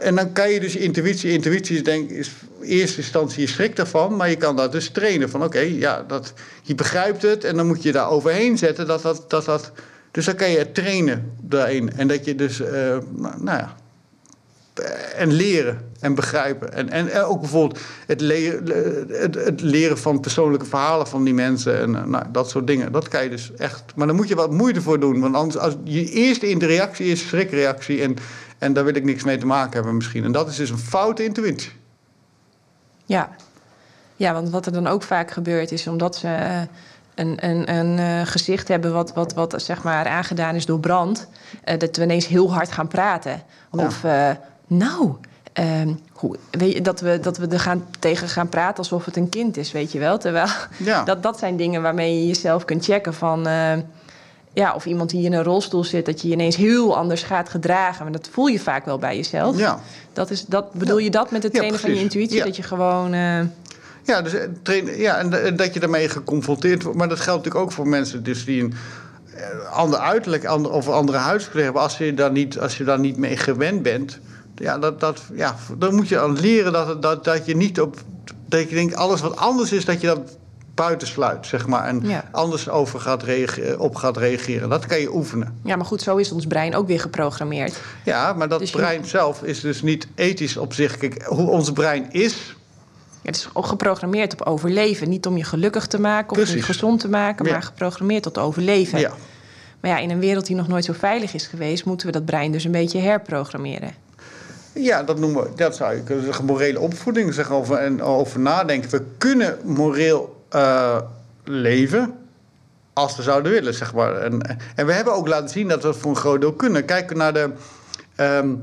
En dan kan je dus intuïtie, intuïtie is denk is in eerste instantie je schrik ervan, maar je kan dat dus trainen. Van oké, ja, dat, je begrijpt het en dan moet je daar overheen zetten dat, dat, dat dus dan kan je trainen daarin. En dat je dus, uh, nou, nou ja, eh, en leren en begrijpen. En, en ook bijvoorbeeld het leren, het, het leren van persoonlijke verhalen van die mensen en eh, nou, dat soort dingen. Dat kan je dus echt. Maar dan moet je wat moeite voor doen. Want anders, als je eerste interactie is schrikreactie. En, en daar wil ik niks mee te maken hebben misschien. En dat is dus een foute intuïtie. Ja. ja, want wat er dan ook vaak gebeurt is omdat ze een, een, een uh, gezicht hebben wat, wat, wat zeg maar aangedaan is door brand, uh, dat we ineens heel hard gaan praten. Ja. Of uh, nou, ehm, hoe, weet je, dat we, dat we er gaan, tegen gaan praten alsof het een kind is, weet je wel. Terwijl ja. dat, dat zijn dingen waarmee je jezelf kunt checken van. ja, of iemand die in een rolstoel zit, dat je, je ineens heel anders gaat gedragen. Maar dat voel je vaak wel bij jezelf. Ja. Dat is, dat, bedoel je dat met het trainen van je intuïtie? Dat je gewoon. Ja, dus, eh, ja en, dat je daarmee geconfronteerd wordt. Maar dat geldt natuurlijk ook voor mensen dus die een eh, ander uiterlijk ander, of andere huidskleur hebben. Als je, daar niet, als je daar niet mee gewend bent, ja, dat, dat, ja, dan moet je aan leren dat, dat, dat je niet op. Dat je denkt, alles wat anders is, dat je dat buitensluit, zeg maar. En ja. anders over gaat reageren, op gaat reageren. Dat kan je oefenen. Ja, maar goed, zo is ons brein ook weer geprogrammeerd. Ja, maar dat dus brein zelf is dus niet ethisch op zich. Kijk, hoe ons brein is, het is geprogrammeerd op overleven. Niet om je gelukkig te maken of Precies. om je gezond te maken, ja. maar geprogrammeerd tot overleven. Ja. Maar ja, in een wereld die nog nooit zo veilig is geweest, moeten we dat brein dus een beetje herprogrammeren. Ja, dat noemen we, dat zou je morele opvoeding zeggen over, en over nadenken. We kunnen moreel uh, leven als we zouden willen, zeg maar. En, en we hebben ook laten zien dat we het voor een groot deel kunnen. Kijken naar de ehm,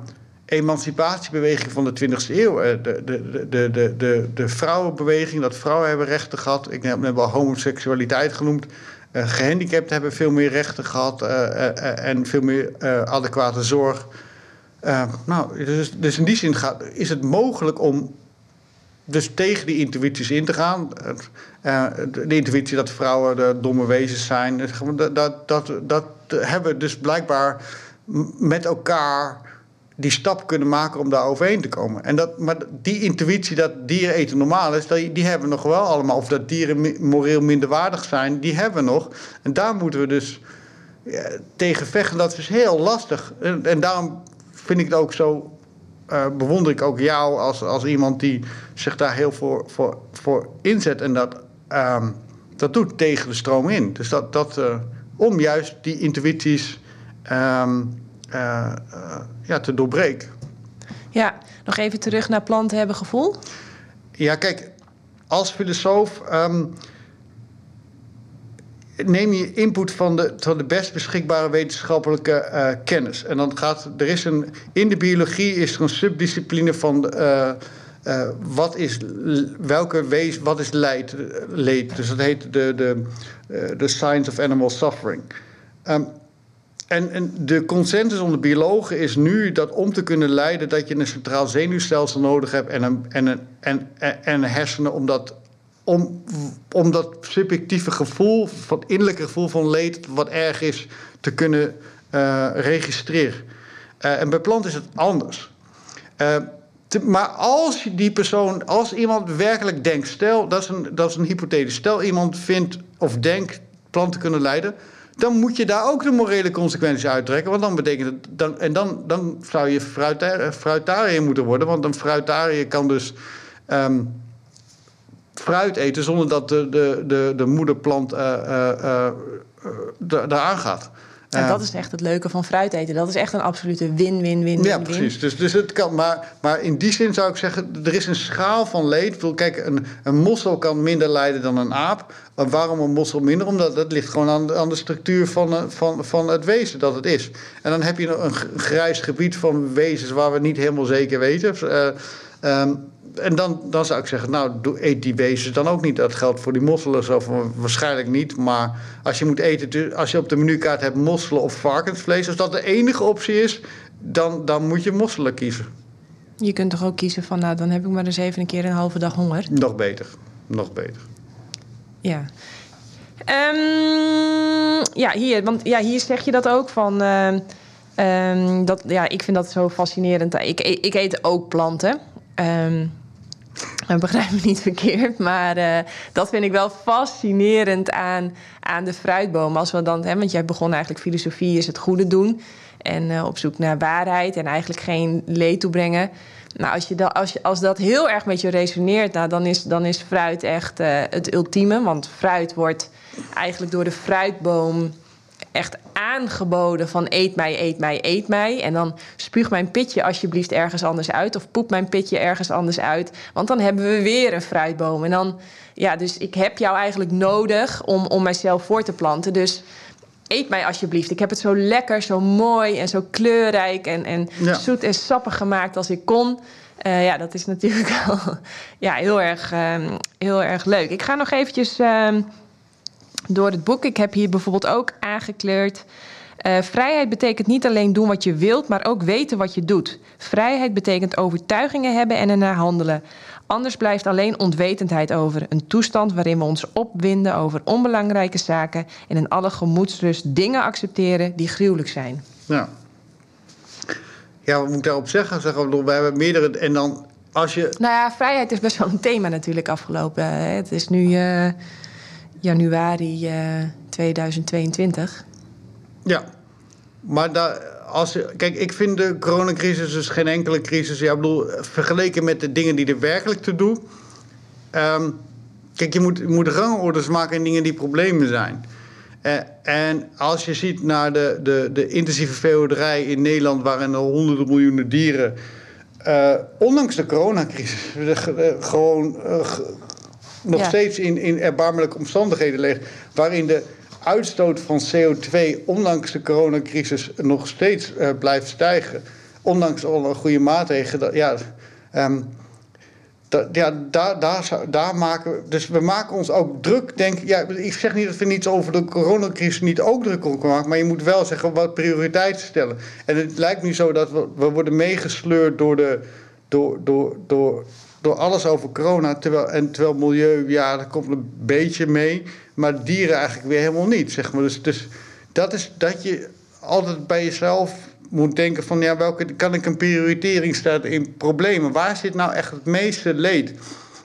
emancipatiebeweging van de 20e eeuw. De, de, de, de, de, de, de vrouwenbeweging, dat vrouwen hebben rechten gehad. Ik heb net al homoseksualiteit genoemd. Uh, gehandicapten hebben veel meer rechten gehad uh, en veel meer adequate zorg. nou, dus, dus in die zin gaat, is het mogelijk om dus tegen die intuïties in te gaan. Uh, de intuïtie dat vrouwen de domme wezens zijn. Dat, dat, dat, dat hebben we dus blijkbaar met elkaar die stap kunnen maken om daar overheen te komen. En dat, maar die intuïtie dat dieren eten normaal is, die, hebben we nog wel allemaal. Of dat dieren moreel minderwaardig zijn, die hebben we nog. En daar moeten we dus ja, tegen vechten. Dat is heel lastig. En, en daarom vind ik het ook zo uh, bewonder ik ook jou als, als iemand die zich daar heel voor, voor, voor inzet en dat, uh, dat doet tegen de stroom in. Dus dat, dat uh, om juist die intuïties uh, ja, te doorbreken. Ja, nog even terug naar planten hebben gevoel. Ja, kijk, als filosoof um, neem je input van de, van de best beschikbare wetenschappelijke uh, kennis. En dan gaat er is een. In de biologie is er een subdiscipline van. Uh, uh, wat is, welke wees, wat is leed, leed? Dus dat heet de, de, de science of animal suffering. Um, en, en, de consensus onder biologen is nu dat om te kunnen lijden, dat je een centraal zenuwstelsel nodig hebt en een, en en, en hersenen om dat om, subjectieve gevoel, van innerlijke gevoel van leed, wat erg is, te kunnen uh, registreren. Uh, en bij planten is het anders. Te, maar als die persoon, als iemand werkelijk denkt, stel, dat is een, dat is een hypothese, stel iemand vindt of denkt planten kunnen lijden, dan moet je daar ook de morele consequenties uittrekken. Want dan betekent het. Dan, en dan, dan zou je fruitariër moeten worden. Want een fruitariër kan dus. Um, fruit eten zonder dat de, de, de, de moederplant uh, uh, eraan gaat. En dat is echt het leuke van fruit eten. Dat is echt een absolute win-win-win. Ja, precies. Dus, dus het kan, maar, maar in die zin zou ik zeggen, er is een schaal van leed. Kijk, een, een mossel kan minder lijden dan een aap. Maar waarom een mossel minder? Omdat dat ligt gewoon aan, aan de structuur van, van, van het wezen dat het is. En dan heb je een grijs gebied van wezens waar we niet helemaal zeker weten. Uh, um, en dan, dan zou ik zeggen, nou, eet die wezens dan ook niet. Dat geldt voor die mosselen zo waarschijnlijk niet. Maar als je moet eten, als je op de menukaart hebt mosselen of varkensvlees... als dat de enige optie is, dan, dan moet je mosselen kiezen. Je kunt toch ook kiezen van, nou, dan heb ik maar eens even een keer een halve dag honger. Nog beter, nog beter. Ja. Um, ja, hier, want ja, hier zeg je dat ook van... Uh, um, dat, ja, ik vind dat zo fascinerend. Ik, ik eet ook planten. Um, begrijp me niet verkeerd, maar uh, dat vind ik wel fascinerend aan, aan de fruitboom. Als we dan, hè, want jij begon eigenlijk filosofie is het goede doen en uh, op zoek naar waarheid en eigenlijk geen leed toebrengen. Nou, als, je dat, als, je, als dat heel erg met je resoneert, nou, dan, is, dan is fruit echt uh, het ultieme. Want fruit wordt eigenlijk door de fruitboom echt aangeboden van eet mij, eet mij, eet mij. En dan spuug mijn pitje alsjeblieft ergens anders uit. Of poep mijn pitje ergens anders uit. Want dan hebben we weer een fruitboom. En dan, ja, dus ik heb jou eigenlijk nodig om, om mijzelf voor te planten. Dus eet mij alsjeblieft. Ik heb het zo lekker, zo mooi en zo kleurrijk en, en zoet en sappig gemaakt als ik kon. Uh, ja, dat is natuurlijk wel ja, heel, erg, uh, heel erg leuk. Ik ga nog eventjes... Uh, door het boek. Ik heb hier bijvoorbeeld ook aangekleurd. Uh, vrijheid betekent niet alleen doen wat je wilt, maar ook weten wat je doet. Vrijheid betekent overtuigingen hebben en ernaar handelen. Anders blijft alleen onwetendheid over. Een toestand waarin we ons opwinden over onbelangrijke zaken en in alle gemoedsrust dingen accepteren die gruwelijk zijn. Ja. Ja, wat moet ik daarop zeggen? zeggen we hebben meerdere. En dan als je. Nou ja, vrijheid is best wel een thema natuurlijk afgelopen. Het is nu. Uh, januari uh, eh, 2022. Ja, maar daar, als kijk, ik vind de coronacrisis dus geen enkele crisis. Ja, ik bedoel, vergeleken met de dingen die er werkelijk te doen. Um, kijk, je moet, moet rangorders maken in dingen die problemen zijn. Uh, en als je ziet naar de, de, de intensieve veehouderij in Nederland, waarin er honderden miljoenen dieren. Uh, ondanks de coronacrisis, gewoon nog steeds in, in erbarmelijke omstandigheden ligt. Waarin de uitstoot van CO2, ondanks de coronacrisis, nog steeds uh, blijft stijgen. Ondanks alle goede maatregelen. Ja, um, ja, daar, daar, daar maken we. Dus we maken ons ook druk. Denk, ja, ik zeg niet dat we niets over de coronacrisis niet ook druk op maken. Maar je moet wel zeggen wat prioriteiten stellen. En het lijkt nu zo dat we, we worden meegesleurd door, de, door, door, door, door alles over corona. Terwijl, en terwijl milieu, ja, dat komt een beetje mee. Maar dieren eigenlijk weer helemaal niet. Zeg maar. dus, dus dat is dat je altijd bij jezelf moet denken van ja, welke kan ik een prioritering stellen in problemen? Waar zit nou echt het meeste leed?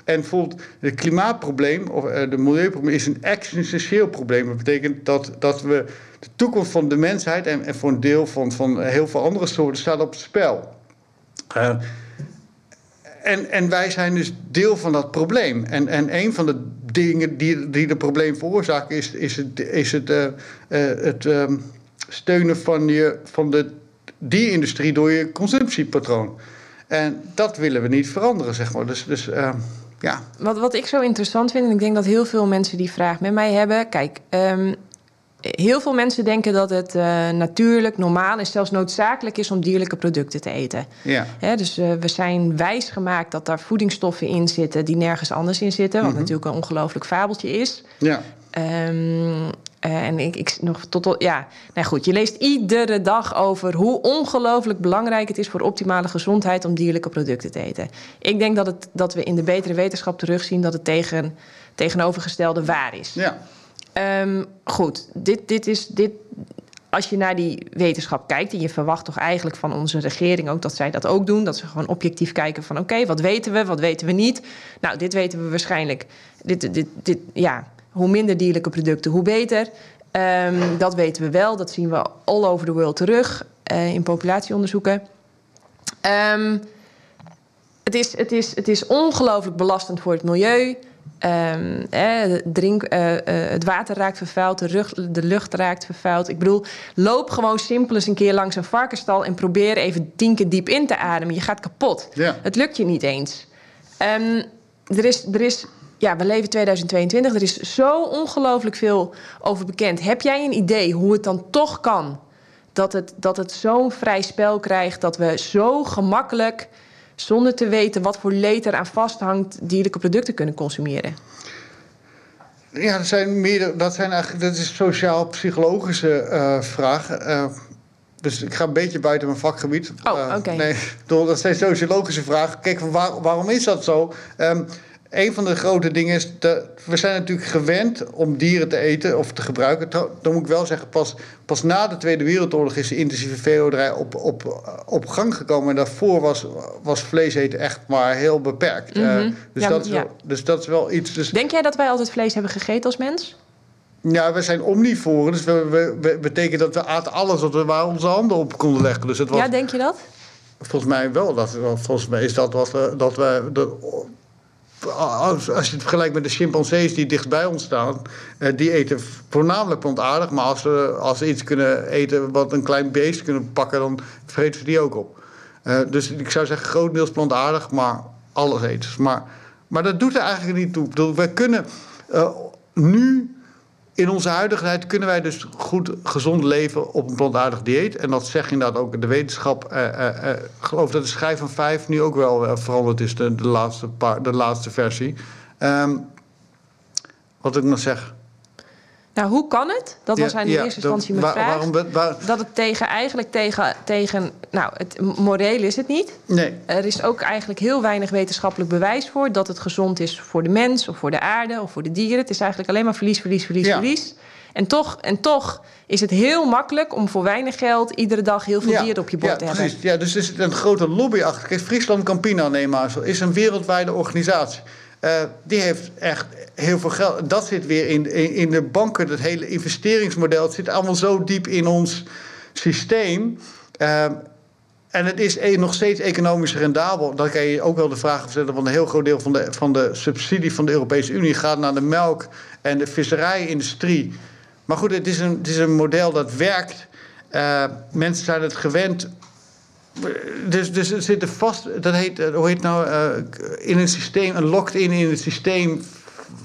En bijvoorbeeld het klimaatprobleem of uh, de milieuprobleem is een existentieel probleem. Dat betekent dat, dat we de toekomst van de mensheid en, en voor een deel van, van heel veel andere soorten staat op het spel. Uh, en, en wij zijn dus deel van dat probleem. En, en een van de dingen die, die het probleem veroorzaken is, is het, is het, uh, het um, steunen van, je, van de die industrie door je consumptiepatroon. En dat willen we niet veranderen, zeg maar. Dus, dus uh, ja. Wat, wat ik zo interessant vind, en ik denk dat heel veel mensen die vraag met mij hebben. Kijk, um, heel veel mensen denken dat het uh, natuurlijk, normaal en zelfs noodzakelijk is om dierlijke producten te eten. Ja. dus uh, we zijn wijs gemaakt dat daar voedingsstoffen in zitten die nergens anders in zitten. Wat mm -hmm. natuurlijk een ongelooflijk fabeltje is. Ja. Um, uh, en ik, ik nog tot, tot ja, nou goed, je leest iedere dag over hoe ongelooflijk belangrijk het is voor optimale gezondheid om dierlijke producten te eten. Ik denk dat, het, dat we in de betere wetenschap terugzien dat het tegen, tegenovergestelde waar is. Ja. Um, goed, dit, dit is. Dit, als je naar die wetenschap kijkt, en je verwacht toch eigenlijk van onze regering ook dat zij dat ook doen, dat ze gewoon objectief kijken van oké, wat weten we, wat weten we niet. Nou, dit weten we waarschijnlijk. Dit, dit, dit, ja, hoe minder dierlijke producten, hoe beter. Um, dat weten we wel. Dat zien we all over the world terug uh, in populatieonderzoeken. Um, het, is, het, is, het is ongelooflijk belastend voor het milieu. Um, eh, drink, uh, uh, het water raakt vervuild, de, rug, de, lucht raakt vervuild. Ik bedoel, loop gewoon simpel eens een keer langs een varkenstal en probeer even tien keer diep in te ademen. Je gaat kapot. Het lukt je niet eens. Um, er is, er is ja, we leven 2022. Er is zo ongelooflijk veel over bekend. Heb jij een idee hoe het dan toch kan dat het, dat het zo'n vrij spel krijgt dat we zo gemakkelijk, zonder te weten wat voor leed er aan vasthangt, dierlijke producten kunnen consumeren? Ja, dat zijn, meer, dat zijn eigenlijk dat is sociaal-psychologische uh, vragen. Uh, dus ik ga een beetje buiten mijn vakgebied. Oh, oké. Okay. Uh, nee, dat zijn sociologische vragen. Kijk, waar, waarom is dat zo? Um, een van de grote dingen is, dat we zijn natuurlijk gewend om dieren te eten of te gebruiken. Dan moet ik wel zeggen, pas, pas na de Tweede Wereldoorlog is de intensieve veehouderij op, op, op gang gekomen. En daarvoor was, was vlees eten echt maar heel beperkt. Mm -hmm. uh, dus, ja, dat is wel, ja. dus dat is wel iets. Dus... Denk jij dat wij altijd vlees hebben gegeten als mens? Ja, we zijn omnivoren. Dus we, we, we betekent dat we aten alles wat we waar onze handen op konden leggen. Dus het was, ja, denk je dat? Volgens mij wel. Dat, volgens mij is dat wat we, dat we de, als, als je het vergelijkt met de chimpansees die dichtbij ons staan, uh, die eten voornamelijk plantaardig. Maar als ze, als ze iets kunnen eten wat een klein beest kunnen pakken, dan vreten ze die ook op. Uh, dus ik zou zeggen, grotendeels plantaardig, maar alles eten. Maar, maar dat doet er eigenlijk niet toe. We kunnen uh, nu in onze huidige tijd kunnen wij dus goed gezond leven op een plantaardig dieet. En dat zegt inderdaad ook de wetenschap. Uh, geloof dat de schijf van 5 nu ook wel veranderd is, de, de, laatste, paar, de laatste versie. Um, wat ik nog zeg. Nou, hoe kan het? Dat was ja, in ja, eerste instantie mijn waar, vraag. Waarom, waar, dat het tegen, eigenlijk tegen, tegen... Nou, het moreel is het niet. Nee. Er is ook eigenlijk heel weinig wetenschappelijk bewijs voor... dat het gezond is voor de mens of voor de aarde of voor de dieren. Het is eigenlijk alleen maar verlies, verlies, verlies, ja. verlies. En toch, en toch is het heel makkelijk om voor weinig geld... iedere dag heel veel ja, dieren op je bord ja, te precies. hebben. Ja, dus er zit een grote lobby achter. Kijk, Friesland Campina, neem maar zo, is een wereldwijde organisatie. Uh, die heeft echt heel veel geld. Dat zit weer in, in, de banken, dat hele investeringsmodel. Het zit allemaal zo diep in ons systeem. Uh, en het is e nog steeds economisch rendabel. Dan kan je ook wel de vraag stellen: van een heel groot deel van de, van de subsidie van de Europese Unie gaat naar de melk- en de visserijindustrie. Maar goed, het is een, het is een model dat werkt. Uh, mensen zijn het gewend dus, dus er zitten vast, dat heet, hoe heet nou, uh, in een systeem, een locked-in in het systeem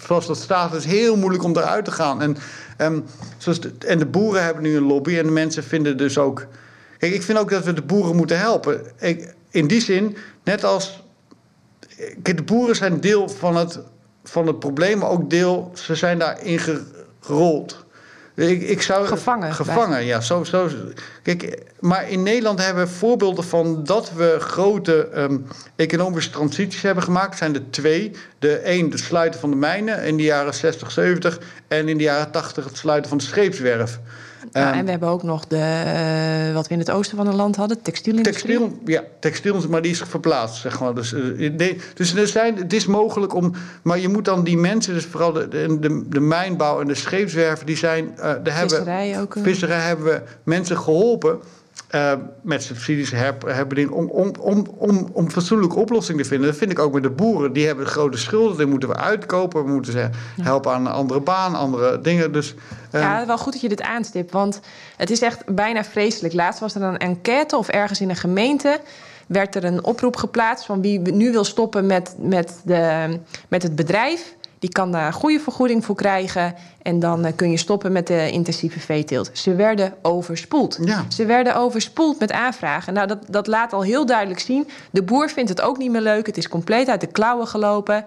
zoals dat staat, is heel moeilijk om eruit te gaan. En, um, zoals de, en de boeren hebben nu een lobby en de mensen vinden dus ook. Ik vind ook dat we de boeren moeten helpen. Ik, in die zin, net als. De boeren zijn deel van het, van het probleem, maar ook deel. Ze zijn daarin gerold. Ik, ik zou, gevangen. Gevangen, ja. Zo, zo, kijk, maar in Nederland hebben we voorbeelden van dat we grote um, economische transities hebben gemaakt. zijn er twee. De een, het sluiten van de mijnen in de jaren 60, 70. En in de jaren 80 het sluiten van de scheepswerf. Ja, ehm, en we hebben ook nog de, uh, wat we in het oosten van het land hadden, textielindustrie. Textiel, ja, textiel, maar die is verplaatst, zeg maar. Dus, uh, dus er zijn, het is mogelijk om... Maar je moet dan die mensen, dus vooral de, de, de mijnbouw en de scheepswerven... die zijn... Uh, daar visserij hebben, ook. Visserij hebben we mensen geholpen... Uh, met subsidies hebben om, om, om, om, om fatsoenlijke oplossingen te vinden. Dat vind ik ook met de boeren. Die hebben grote schulden, die moeten we uitkopen. We moeten ze helpen aan een andere baan, andere dingen. Dus, uh, ja, wel goed dat je dit aanstipt. Want het is echt bijna vreselijk. Laatst was er een enquête of ergens in een gemeente werd er een oproep geplaatst van wie nu wil stoppen met, met, de, met het bedrijf. Die kan daar goede vergoeding voor krijgen. En dan eh, kun je stoppen met de intensieve veeteelt. Ze werden overspoeld. Ja. Ze werden overspoeld met aanvragen. Nou, dat, dat laat al heel duidelijk zien. De boer vindt het ook niet meer leuk. Het is compleet uit de klauwen gelopen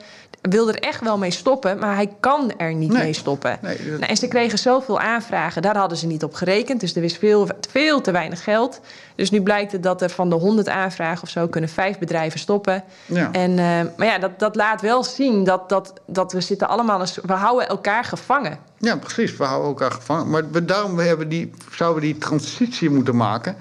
wil er echt wel mee stoppen, maar hij kan er niet mee stoppen. Nee, nou, en ze kregen zoveel aanvragen, daar hadden ze niet op gerekend. Dus er is veel, veel te weinig geld. Dus nu blijkt het dat er van de 100 aanvragen of zo kunnen vijf bedrijven stoppen. Ja. En, uh, maar ja, dat, dat laat wel zien dat, dat, dat we zitten allemaal... We houden elkaar gevangen. Ja, precies. We houden elkaar gevangen. Maar daarom hebben die, zouden we die transitie moeten maken...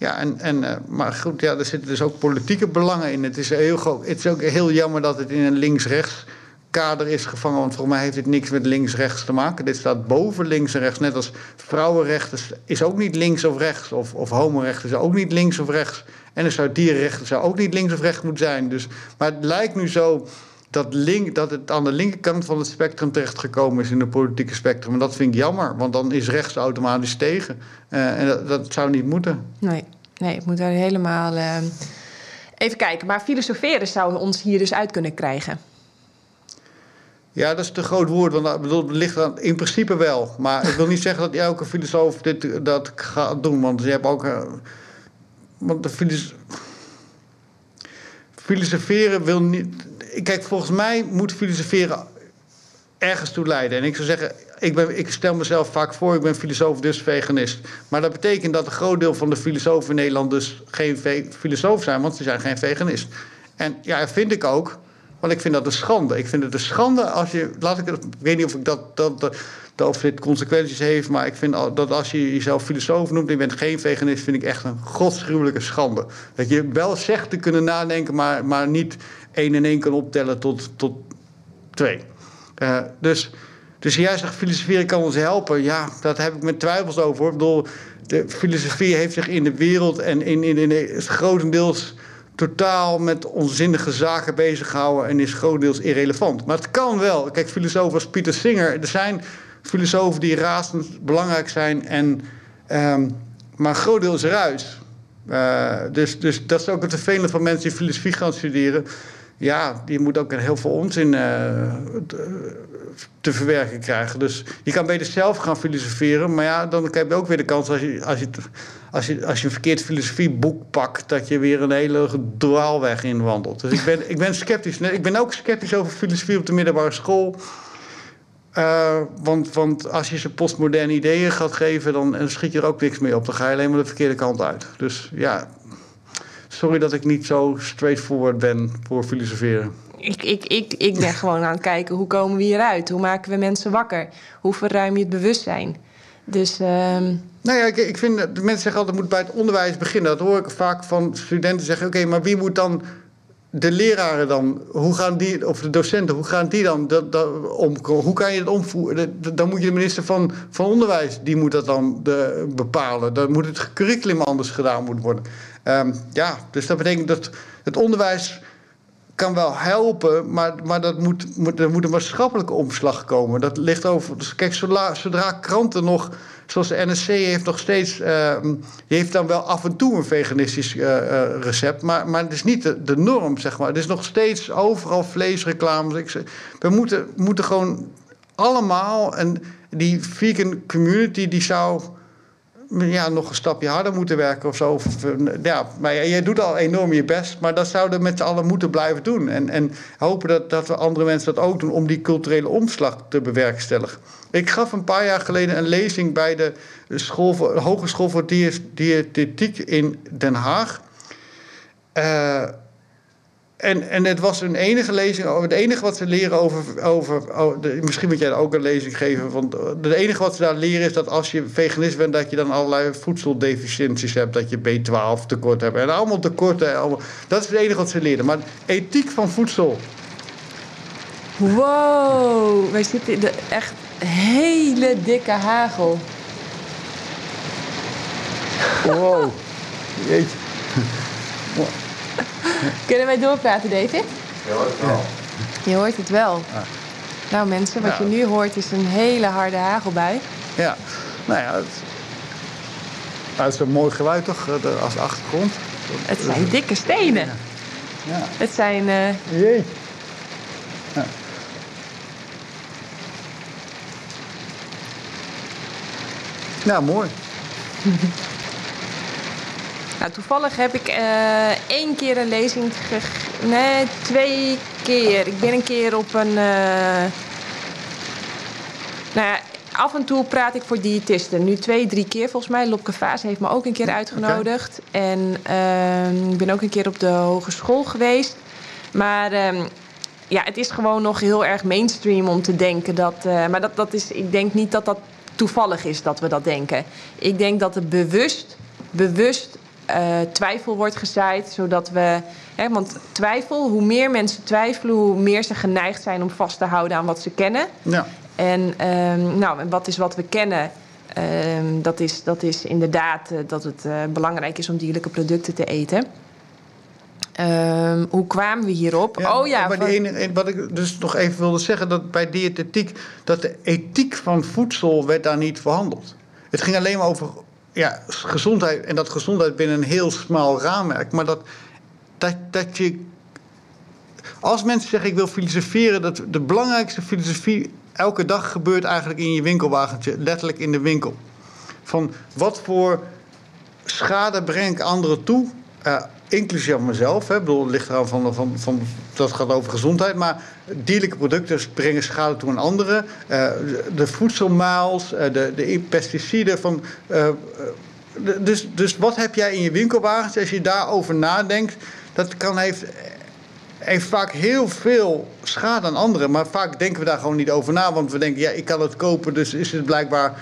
Ja, en, en, uh, maar goed, ja, er zitten dus ook politieke belangen in. Het is, heel, het is ook heel jammer dat het in een links-rechts kader is gevangen. Want volgens mij heeft dit niks met links-rechts te maken. Dit staat boven links en rechts. Net als vrouwenrechten is ook niet links of rechts. Of, of homorechten is ook niet links of rechts. En er zou dierenrechten zou ook niet links of rechts moeten zijn. Dus, maar het lijkt nu zo dat, link, dat het aan de linkerkant van het spectrum terechtgekomen is in het politieke spectrum. En dat vind ik jammer, want dan is rechts automatisch tegen. Uh, en dat, dat, zou niet moeten. Nee, nee ik moet daar helemaal. Uh... Even kijken, maar filosoferen zou ons hier dus uit kunnen krijgen. Ja, dat is te groot woord, want dat bedoel, ligt dan in principe wel. Maar ik wil niet zeggen dat elke filosoof dit, dat gaat doen, want je hebt ook. Uh, want de filos filosoferen wil niet kijk, volgens mij moet filosoferen ergens toe leiden. En ik zou zeggen, ik, ben, ik stel mezelf vaak voor, ik ben filosoof, dus veganist. Maar dat betekent dat een groot deel van de filosofen in Nederland dus geen filosoof zijn, want ze zijn geen veganist. En ja, vind ik ook. Want ik vind dat een schande. Ik vind het een schande als je. Laat ik, ik weet niet of ik dat, dat, dat, of dit consequenties heeft. Maar ik vind dat als je jezelf filosoof noemt en je bent geen veganist, vind ik echt een godsgruwelijke schande. Dat je wel zegt te kunnen nadenken, maar, maar niet één en één kan optellen tot, tot twee. Uh, dus, dus jij zegt filosofie kan ons helpen. Ja, dat heb ik met twijfels over. Ik bedoel, de filosofie heeft zich in de wereld en in, in, in, in grotendeels totaal met onzinnige zaken bezig gehouden en is grotendeels irrelevant. Maar het kan wel. Kijk, filosofen als Pieter Singer, er zijn filosofen die razend belangrijk zijn, en, um, maar is ruis. Uh, dus, dus dat is ook het vervelende van mensen die filosofie gaan studeren. Ja, die moet ook heel veel onzin uh, te, verwerken krijgen. Dus je kan beter zelf gaan filosoferen. Maar ja, dan heb je ook weer de kans als je, als je, als je, als je een verkeerd filosofieboek pakt... dat je weer een hele dwaalweg inwandelt. Dus ik ben, ik ben sceptisch. Ik ben ook sceptisch over filosofie op de middelbare school... Uh, want, want als je ze postmoderne ideeën gaat geven, dan, dan schiet je er ook niks mee op. Dan ga je alleen maar de verkeerde kant uit. Dus ja, sorry dat ik niet zo straightforward ben voor filosoferen. Ik, ik, ik, ik ben gewoon aan het kijken hoe komen we hieruit? Hoe maken we mensen wakker? Hoe verruim je het bewustzijn? Dus. Uh... Nou ja, ik, ik vind de mensen zeggen altijd moet bij het onderwijs beginnen. Dat hoor ik vaak van studenten zeggen: oké, maar wie moet dan de leraren dan, hoe gaan die, of de docenten, hoe gaan die dan dat, dat om, hoe kan je het omvoeren? Dan moet je de minister van, van Onderwijs, die moet dat dan de, bepalen. Dan moet het curriculum anders gedaan moeten worden. Um, ja, dus dat betekent dat het onderwijs kan wel helpen, maar, maar dat moet, moet, er moet een maatschappelijke omslag komen. Dat ligt over. Dus kijk, zodra, kranten nog, zoals de NSC heeft nog steeds. Uh, heeft dan wel af en toe een veganistisch uh, recept, maar, maar het is niet de, de, norm, zeg maar. Het is nog steeds overal vleesreclames. We moeten, moeten gewoon allemaal. En die vegan community die zou ja, nog een stapje harder moeten werken of zo. Ja, maar jij doet al enorm je best, maar dat zouden we met z'n allen moeten blijven doen. En, en hopen dat, dat we andere mensen dat ook doen om die culturele omslag te bewerkstelligen. Ik gaf een paar jaar geleden een lezing bij de, school voor, Hogeschool voor Diëtetiek in Den Haag. Uh, en, en het was een enige lezing. Het enige wat ze leren over. over misschien moet jij ook een lezing geven. Want het enige wat ze daar leren is dat als je veganist bent. dat je dan allerlei voedseldeficiënties hebt. Dat je B12 tekort hebt. En allemaal tekorten. Allemaal, dat is het enige wat ze leren. Maar ethiek van voedsel. Wow, wij zitten in de echt hele dikke hagel. Wow, jeetje. Kunnen wij doorpraten, David? Je hoort het wel. Je hoort het wel. Nou mensen, wat je nu hoort is een hele harde hagelbui. Ja, nou ja, het, het is een mooi geluid toch, als achtergrond. Het zijn dikke stenen. Ja. Het zijn... Uh... Jee. Ja. Ja, mooi. Nou, toevallig heb ik uh, één keer een lezing Nee, twee keer. Ik ben een keer op een... Uh... Nou ja, af en toe praat ik voor diëtisten. Nu twee, drie keer volgens mij. Lopke Vaas heeft me ook een keer uitgenodigd. En uh, ik ben ook een keer op de hogeschool geweest. Maar uh, ja, het is gewoon nog heel erg mainstream om te denken dat... Uh, maar dat, dat is, ik denk niet dat dat toevallig is dat we dat denken. Ik denk dat het bewust, bewust uh, twijfel wordt gezaaid, zodat we. Hè, want twijfel, hoe meer mensen twijfelen, hoe meer ze geneigd zijn om vast te houden aan wat ze kennen. Ja. En, um, nou, en wat is wat we kennen? Um, dat, is, dat is inderdaad uh, dat het uh, belangrijk is om dierlijke producten te eten. Um, hoe kwamen we hierop? Ja, oh ja. Ene, wat ik dus nog even wilde zeggen, dat bij diëtetiek, dat de ethiek van voedsel werd daar niet verhandeld. Het ging alleen maar over ja, gezondheid. En dat gezondheid binnen een heel smal raamwerk. Maar dat, dat, dat je. Als mensen zeggen ik wil filosoferen, dat de belangrijkste filosofie elke dag gebeurt eigenlijk in je winkelwagentje, letterlijk in de winkel. Van wat voor schade breng ik anderen toe? Uh, inclusief mezelf. Hè. Ik bedoel, het ligt eraan van, van, van, dat gaat over gezondheid. Maar dierlijke producten brengen schade toe aan anderen. Uh, de voedselmaals, uh, de, de pesticiden. Van, uh, dus, dus wat heb jij in je winkelwagens als je daarover nadenkt? Dat kan heeft, heeft vaak heel veel schade aan anderen. Maar vaak denken we daar gewoon niet over na. Want we denken, ja, ik kan het kopen, dus is het blijkbaar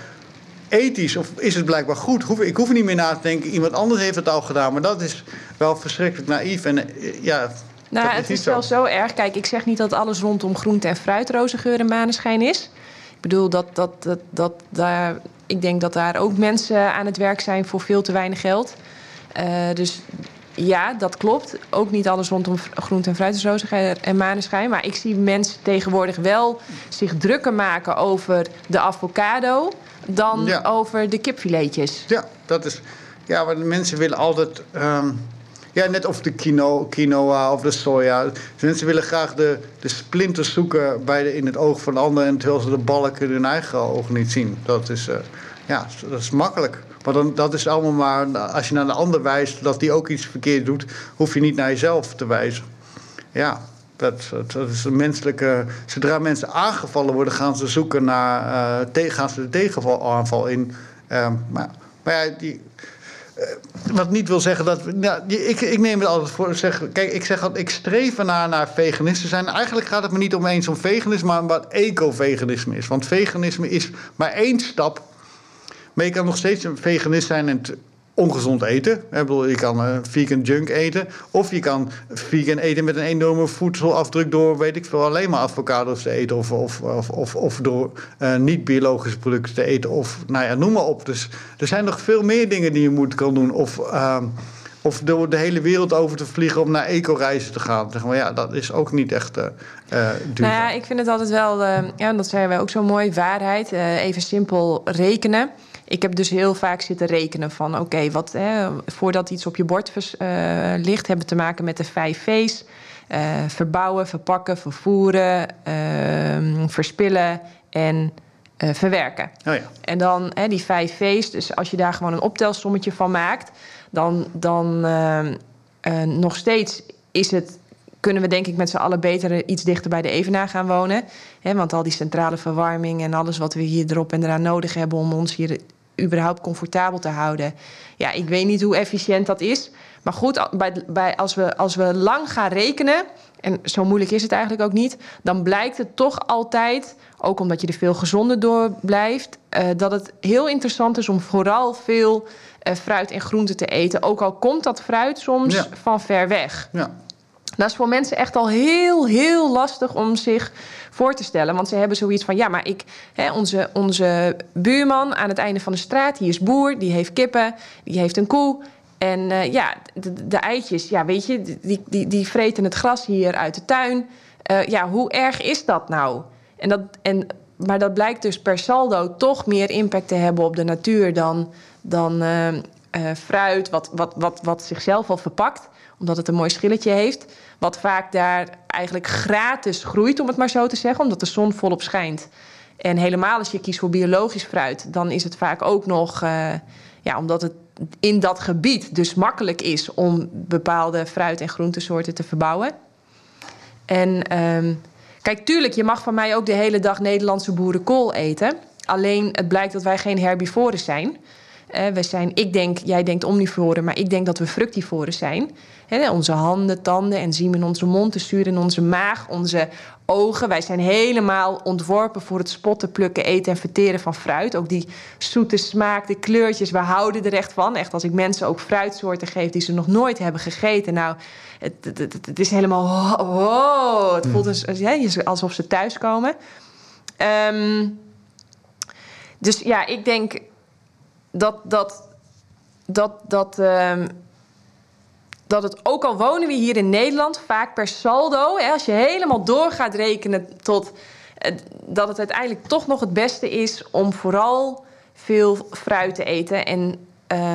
ethisch of is het blijkbaar goed? Ik hoef er niet meer na te denken. Iemand anders heeft het al gedaan. Maar dat is wel verschrikkelijk naïef. En eh, ja, nou, het is, wel zo erg. Kijk, ik zeg niet dat alles rondom groente en fruit roze geur en maneschijn is. Ik bedoel dat, dat, dat, dat daar. Ik denk dat daar ook mensen aan het werk zijn voor veel te weinig geld. Uh, dus ja, dat klopt. Ook niet alles rondom groente en fruit is roze en maneschijn. Maar ik zie mensen tegenwoordig wel zich drukker maken over de avocado dan over de kipfiletjes. Ja, dat is. Ja, want mensen willen altijd. Um, ja, net of de quinoa of de soja. Mensen willen graag de, de splinters zoeken bij de, in het oog van de ander. En terwijl ze de balken in hun eigen ogen niet zien. Dat is, uh, ja, dat is makkelijk. Maar dan, dat is allemaal maar. Als je naar de ander wijst dat die ook iets verkeerd doet. hoef je niet naar jezelf te wijzen. Ja, dat, dat, is een menselijke. Zodra mensen aangevallen worden, gaan ze zoeken naar. Uh, gaan ze de tegenaanval in. Uh, maar, ja, die, uh, wat niet wil zeggen dat. Ik, ik neem het altijd voor. Zeg, kijk, ik zeg dat ik streef ernaar naar veganisten zijn. Eigenlijk gaat het me niet om eens om veganisme, maar om wat eco-veganisme is. Want veganisme is maar één stap. Maar je kan nog steeds een veganist zijn en ongezond eten. Je kan uh, vegan junk eten. Of je kan vegan eten met een enorme voedselafdruk door, weet ik veel, alleen maar avocados te eten. Of, of, of, of, door uh, niet-biologische producten te eten. Of nou ja, noem maar op. Dus er zijn nog veel meer dingen die je moet kan doen. Of, uh, of door de hele wereld over te vliegen om naar eco-reizen te gaan. Zeg ja, dat is ook niet echt uh, duurzaam. Nou ja, ik vind het altijd wel, uh, ja, dat zijn wij ook zo mooi, waarheid. even simpel rekenen. Ik heb dus heel vaak zitten rekenen van oké, wat voordat iets op je bord ligt, hebben te maken met de vijf V's. verbouwen, verpakken, vervoeren, ehm, verspillen en verwerken. Oh ja. En dan die vijf V's, dus als je daar gewoon een optelsommetje van maakt, dan, dan uh, nog steeds is het, kunnen we denk ik met z'n allen beter iets dichter bij de Evenaar gaan wonen. Hè, want al die centrale verwarming en alles wat we hier erop en eraan nodig hebben om ons hier überhaupt comfortabel te houden. Ja, ik weet niet hoe efficiënt dat is. Maar goed, bij, bij, als, we, als we lang gaan rekenen, en zo moeilijk is het eigenlijk ook niet, dan blijkt het toch altijd, ook omdat je er veel gezonder door blijft, uh, dat het heel interessant is om vooral veel uh, fruit en groenten te eten. Ook al komt dat fruit soms van ver weg. Ja. Dat is voor mensen echt al heel, heel lastig om zich voor te stellen. Want ze hebben zoiets van: ja, maar ik, hè, onze, onze buurman aan het einde van de straat, die is boer, die heeft kippen, die heeft een koe. En uh, ja, de, eitjes, ja, weet je, die, die, die vreten het gras hier uit de tuin. Uh, ja, hoe erg is dat nou? En dat, en, maar dat blijkt dus per saldo toch meer impact te hebben op de natuur dan, dan uh, fruit, wat, wat, wat, wat zichzelf al verpakt, omdat het een mooi schilletje heeft. Wat vaak daar eigenlijk gratis groeit, om het maar zo te zeggen, omdat de zon volop schijnt. En helemaal als je kiest voor biologisch fruit, dan is het vaak ook nog, uh, ja, omdat het in dat gebied dus makkelijk is om bepaalde fruit- en groentesoorten te verbouwen. En um, kijk, tuurlijk, je mag van mij ook de hele dag Nederlandse boerenkool eten. Alleen het blijkt dat wij geen herbivoren zijn. Uh, we zijn, ik denk, jij denkt omnivoren, maar ik denk dat we fructivoren zijn. He, onze handen, tanden, enzymen in onze mond, de zuur in onze maag, onze ogen. Wij zijn helemaal ontworpen voor het spotten, plukken, eten en verteren van fruit. Ook die zoete smaak, de kleurtjes, we houden er echt van. Echt als ik mensen ook fruitsoorten geef die ze nog nooit hebben gegeten. Nou, het, het, het, het is helemaal... Wow, het voelt als, alsof ze thuiskomen. Um, dus ja, ik denk dat... dat, dat, dat um, dat het ook al wonen we hier in Nederland, vaak per saldo, hè, als je helemaal door gaat rekenen tot eh, dat het uiteindelijk toch nog het beste is om vooral veel fruit te eten. En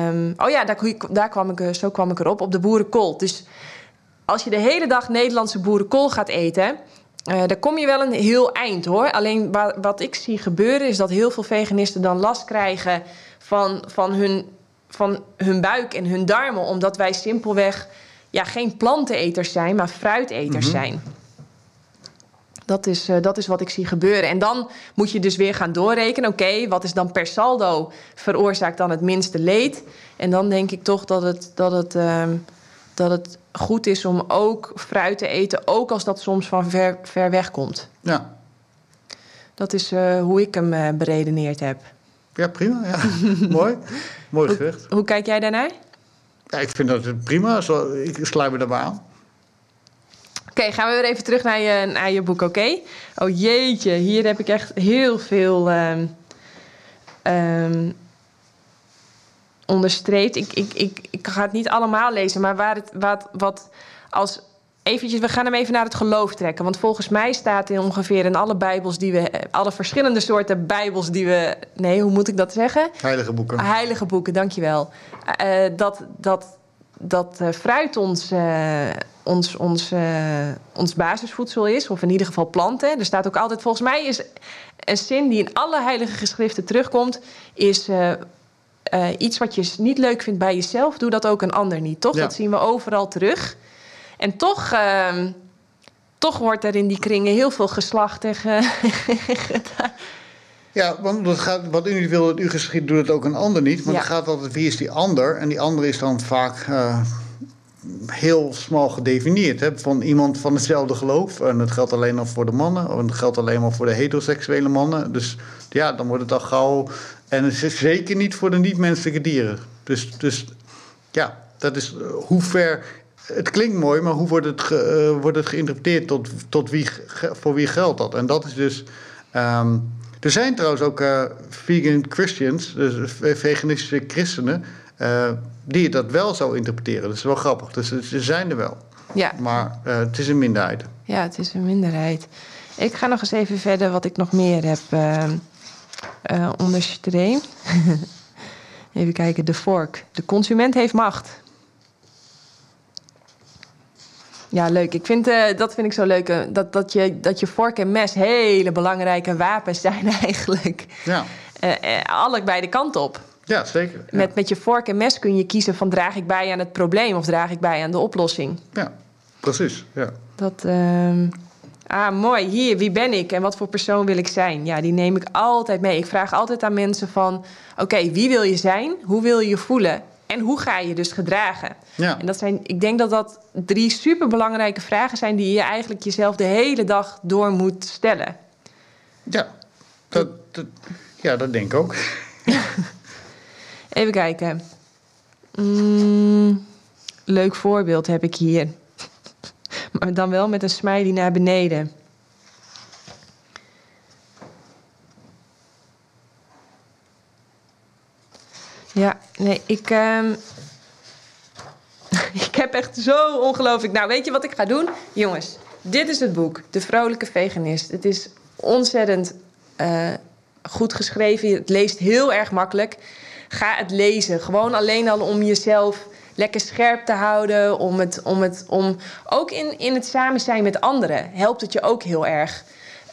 um, oh ja, daar, daar kwam ik, zo kwam ik erop, op de boerenkool. Dus als je de hele dag Nederlandse boerenkool gaat eten, uh, kom je wel een heel eind hoor. Alleen wat ik zie gebeuren is dat heel veel veganisten dan last krijgen van, van hun van hun buik en hun darmen, omdat wij simpelweg ja, geen planteneters zijn, maar fruiteters mhm. zijn. Dat is, uh, dat is wat ik zie gebeuren. En dan moet je dus weer gaan doorrekenen. Oké, wat is dan per saldo veroorzaakt dan het minste leed? En dan denk ik toch dat het, dat het, uh, dat het goed is om ook fruit te eten, ook als dat soms van ver, ver weg komt. Ja. Dat is uh, hoe ik hem beredeneerd heb. Ja, prima. Ja. Mooi. Mooi gezicht. Hoe, kijk jij daarnaar? Ja, ik vind dat prima. Zo, ik sluit me daarbij aan. Oké, gaan we weer even terug naar je, naar je boek, oké? Oh jeetje, hier heb ik echt heel veel um, um, onderstreept. Ik, ik, ik, ik ga het niet allemaal lezen, maar waar het, wat, wat als eventjes, we gaan hem even naar het geloof trekken. Want volgens mij staat in ongeveer in alle bijbels die we... alle verschillende soorten bijbels die we... Nee, hoe moet ik dat zeggen? Heilige boeken. Heilige boeken, dankjewel. Uh, dat, dat, dat uh, fruit ons, uh, ons, ons, ons basisvoedsel is. Of in ieder geval planten. Er staat ook altijd... Volgens mij is een zin die in alle heilige geschriften terugkomt... is... iets wat je niet leuk vindt bij jezelf, doe dat ook een ander niet, toch? Dat zien we overal terug. En toch, uh, toch wordt er in die kringen heel veel geslacht en. Ja, want dat gaat, wat u wil dat u geschiet, doet het ook een ander niet. Maar ja. het gaat altijd, wie is die ander? En die ander is dan vaak uh, heel smal gedefinieerd. Hè? Van iemand van hetzelfde geloof. En dat geldt alleen maar voor de mannen. En dat geldt alleen maar voor de heteroseksuele mannen. Dus ja, dan wordt het al gauw... En het is zeker niet voor de niet-menselijke dieren. Dus, dus ja, dat is uh, hoe ver het klinkt mooi, maar hoe wordt het, ge, uh, wordt het geïnterpreteerd? Tot, tot wie, voor wie geldt dat? En dat is dus. Um, er zijn trouwens ook uh, vegan Christians, dus veganistische christenen. Uh, die dat wel zo interpreteren. Dat is wel grappig. Dus ze zijn er wel. Ja. Maar het is een minderheid. Ja, het is een minderheid. Ik ga nog eens even verder wat ik nog meer heb uh, onderstreept. even kijken, de vork. De consument heeft macht. Ja, leuk. Ik vind, uh, dat vind ik zo leuk. Uh, dat, dat, je, dat je vork en mes hele belangrijke wapens zijn eigenlijk. Ja. Uh, allebei de kant op. Ja, zeker. Ja. Met, met je vork en mes kun je kiezen van draag ik bij aan het probleem of draag ik bij aan de oplossing. Ja, precies. Ja. Dat, uh, ah, mooi. Hier, wie ben ik en wat voor persoon wil ik zijn? Ja, die neem ik altijd mee. Ik vraag altijd aan mensen van, oké, okay, wie wil je zijn? Hoe wil je je voelen? En hoe ga je dus gedragen? Ja. En dat zijn, ik denk dat dat drie superbelangrijke vragen zijn die je eigenlijk jezelf de hele dag door moet stellen. Ja, dat, dat ja, dat denk ik ook. Even kijken. Mm, leuk voorbeeld heb ik hier. Maar dan wel met een smiley naar beneden. Ja, nee, ik. Um, ik heb echt zo ongelooflijk. Nou, weet je wat ik ga doen? Jongens, dit is het boek, De Vrolijke Veganist. Het is ontzettend uh, goed geschreven. Het leest heel erg makkelijk. Ga het lezen. Gewoon alleen al om jezelf lekker scherp te houden. Om het, om het, om, ook in, in het samen zijn met anderen helpt het je ook heel erg.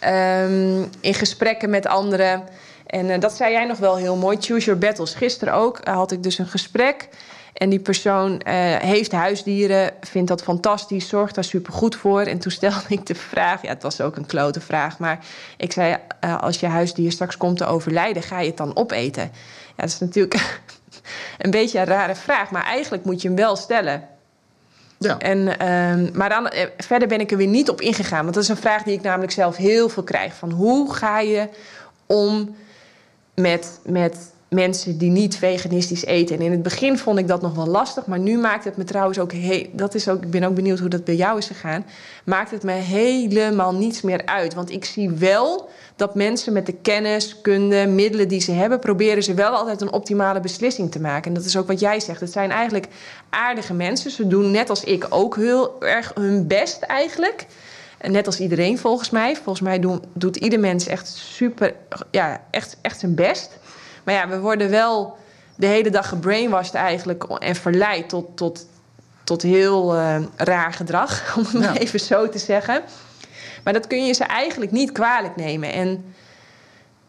Um, in gesprekken met anderen. En uh, dat zei jij nog wel heel mooi. Choose your battles. Gisteren ook uh, had ik dus een gesprek. En die persoon uh, heeft huisdieren, vindt dat fantastisch, zorgt daar super goed voor. En toen stelde ik de vraag, ja, het was ook een klote vraag, maar ik zei: Als je huisdier straks komt te overlijden, ga je het dan opeten? Ja, dat is natuurlijk een beetje een rare vraag, maar eigenlijk moet je hem wel stellen. Ja. En, uh, maar dan, verder ben ik er weer niet op ingegaan. Want dat is een vraag die ik namelijk zelf heel veel krijg. Van hoe ga je om met, met mensen die niet veganistisch eten? En in het begin vond ik dat nog wel lastig. Maar nu maakt het me trouwens ook... He- dat is ook ik ben ook benieuwd hoe dat bij jou is gegaan. Maakt het me helemaal niets meer uit. Want ik zie wel dat mensen met de kennis, kunde, middelen die ze hebben... proberen ze wel altijd een optimale beslissing te maken. En dat is ook wat jij zegt. Het zijn eigenlijk aardige mensen. Ze doen net als ik ook heel erg hun best eigenlijk... Net als iedereen volgens mij. Volgens mij doen, doet ieder mens echt super, ja, echt, echt zijn best. Maar ja, we worden wel de hele dag gebrainwashed eigenlijk en verleid tot, tot, tot heel uh, raar gedrag, om het maar even zo te zeggen. Maar dat kun je ze eigenlijk niet kwalijk nemen. En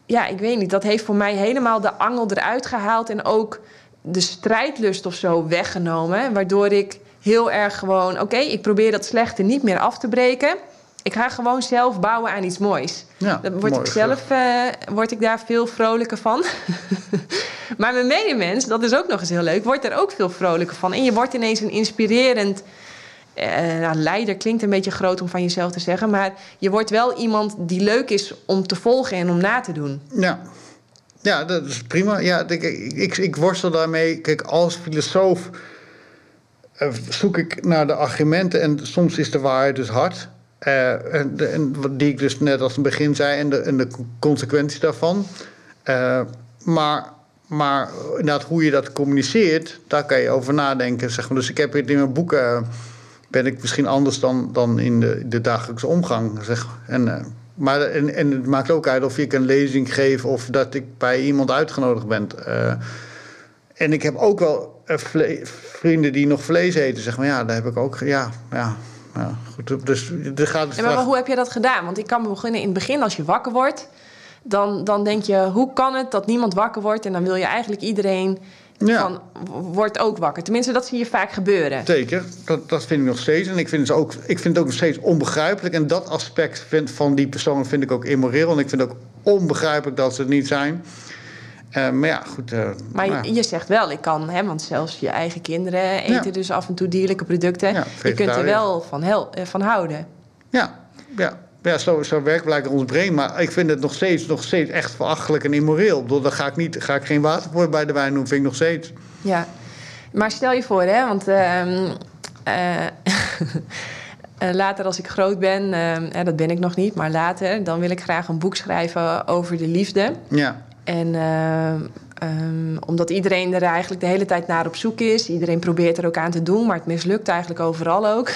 ja, ik weet niet, dat heeft voor mij helemaal de angel eruit gehaald en ook de strijdlust of zo weggenomen. Waardoor ik heel erg gewoon, oké, okay, ik probeer dat slechte niet meer af te breken. Ik ga gewoon zelf bouwen aan iets moois. Ja, Dan word ik zelf uh, word ik daar veel vrolijker van. maar mijn medemens, dat is ook nog eens heel leuk, wordt er ook veel vrolijker van. En je wordt ineens een inspirerend uh, nou, leider. Klinkt een beetje groot om van jezelf te zeggen. Maar je wordt wel iemand die leuk is om te volgen en om na te doen. Ja, ja dat is prima. Ja, ik, ik, ik worstel daarmee. Kijk, als filosoof uh, zoek ik naar de argumenten. En soms is de waarheid dus hard. Uh, en, en, die ik dus net als het begin zei en de, en de consequenties daarvan. Uh, maar, maar inderdaad, hoe je dat communiceert, daar kan je over nadenken. Zeg maar. Dus ik heb het in mijn boeken. Uh, ben ik misschien anders dan, dan in de, de dagelijkse omgang. Zeg. En, maar, en, en het maakt ook uit of ik een lezing geef of dat ik bij iemand uitgenodigd ben. en ik heb ook wel vrienden die nog vlees eten. Zeg maar ja, daar heb ik ook. Ja, ja, ja, goed. Dus er gaat ja, maar hoe heb je dat gedaan? Want ik kan me beginnen in het begin, als je wakker wordt, dan, dan denk je, hoe kan het dat niemand wakker wordt? En dan wil je eigenlijk iedereen ja. van, wordt ook wakker. Tenminste, dat zie je vaak gebeuren. Zeker, dat, dat vind ik nog steeds. En ik vind, het ook, ik vind het ook nog steeds onbegrijpelijk. En dat aspect vind, van die persoon vind ik ook immoreel. En ik vind het ook onbegrijpelijk dat ze het niet zijn. Uh, maar ja, goed. Uh, maar je, je, zegt wel, ik kan, hè, want zelfs je eigen kinderen eten Ja. dus af en toe dierlijke producten. Ja, je kunt er wel van, hel, eh, van houden. Ja, ja. ja zo, zo werkt blijkbaar ons brein. Maar ik vind het nog steeds, nog steeds echt verachtelijk en immoreel. Ik bedoel, Dan ga ik, niet, ga ik geen water voor bij de wijn doen, vind ik nog steeds. Ja, maar stel je voor, hè, want ehm, eh, eh, later als ik groot ben, ehm, eh, dat ben ik nog niet, maar later, dan wil ik graag een boek schrijven over de liefde. Ja, En ehm, Ehm, omdat iedereen er eigenlijk de hele tijd naar op zoek is. Iedereen probeert er ook aan te doen, maar het mislukt eigenlijk overal ook.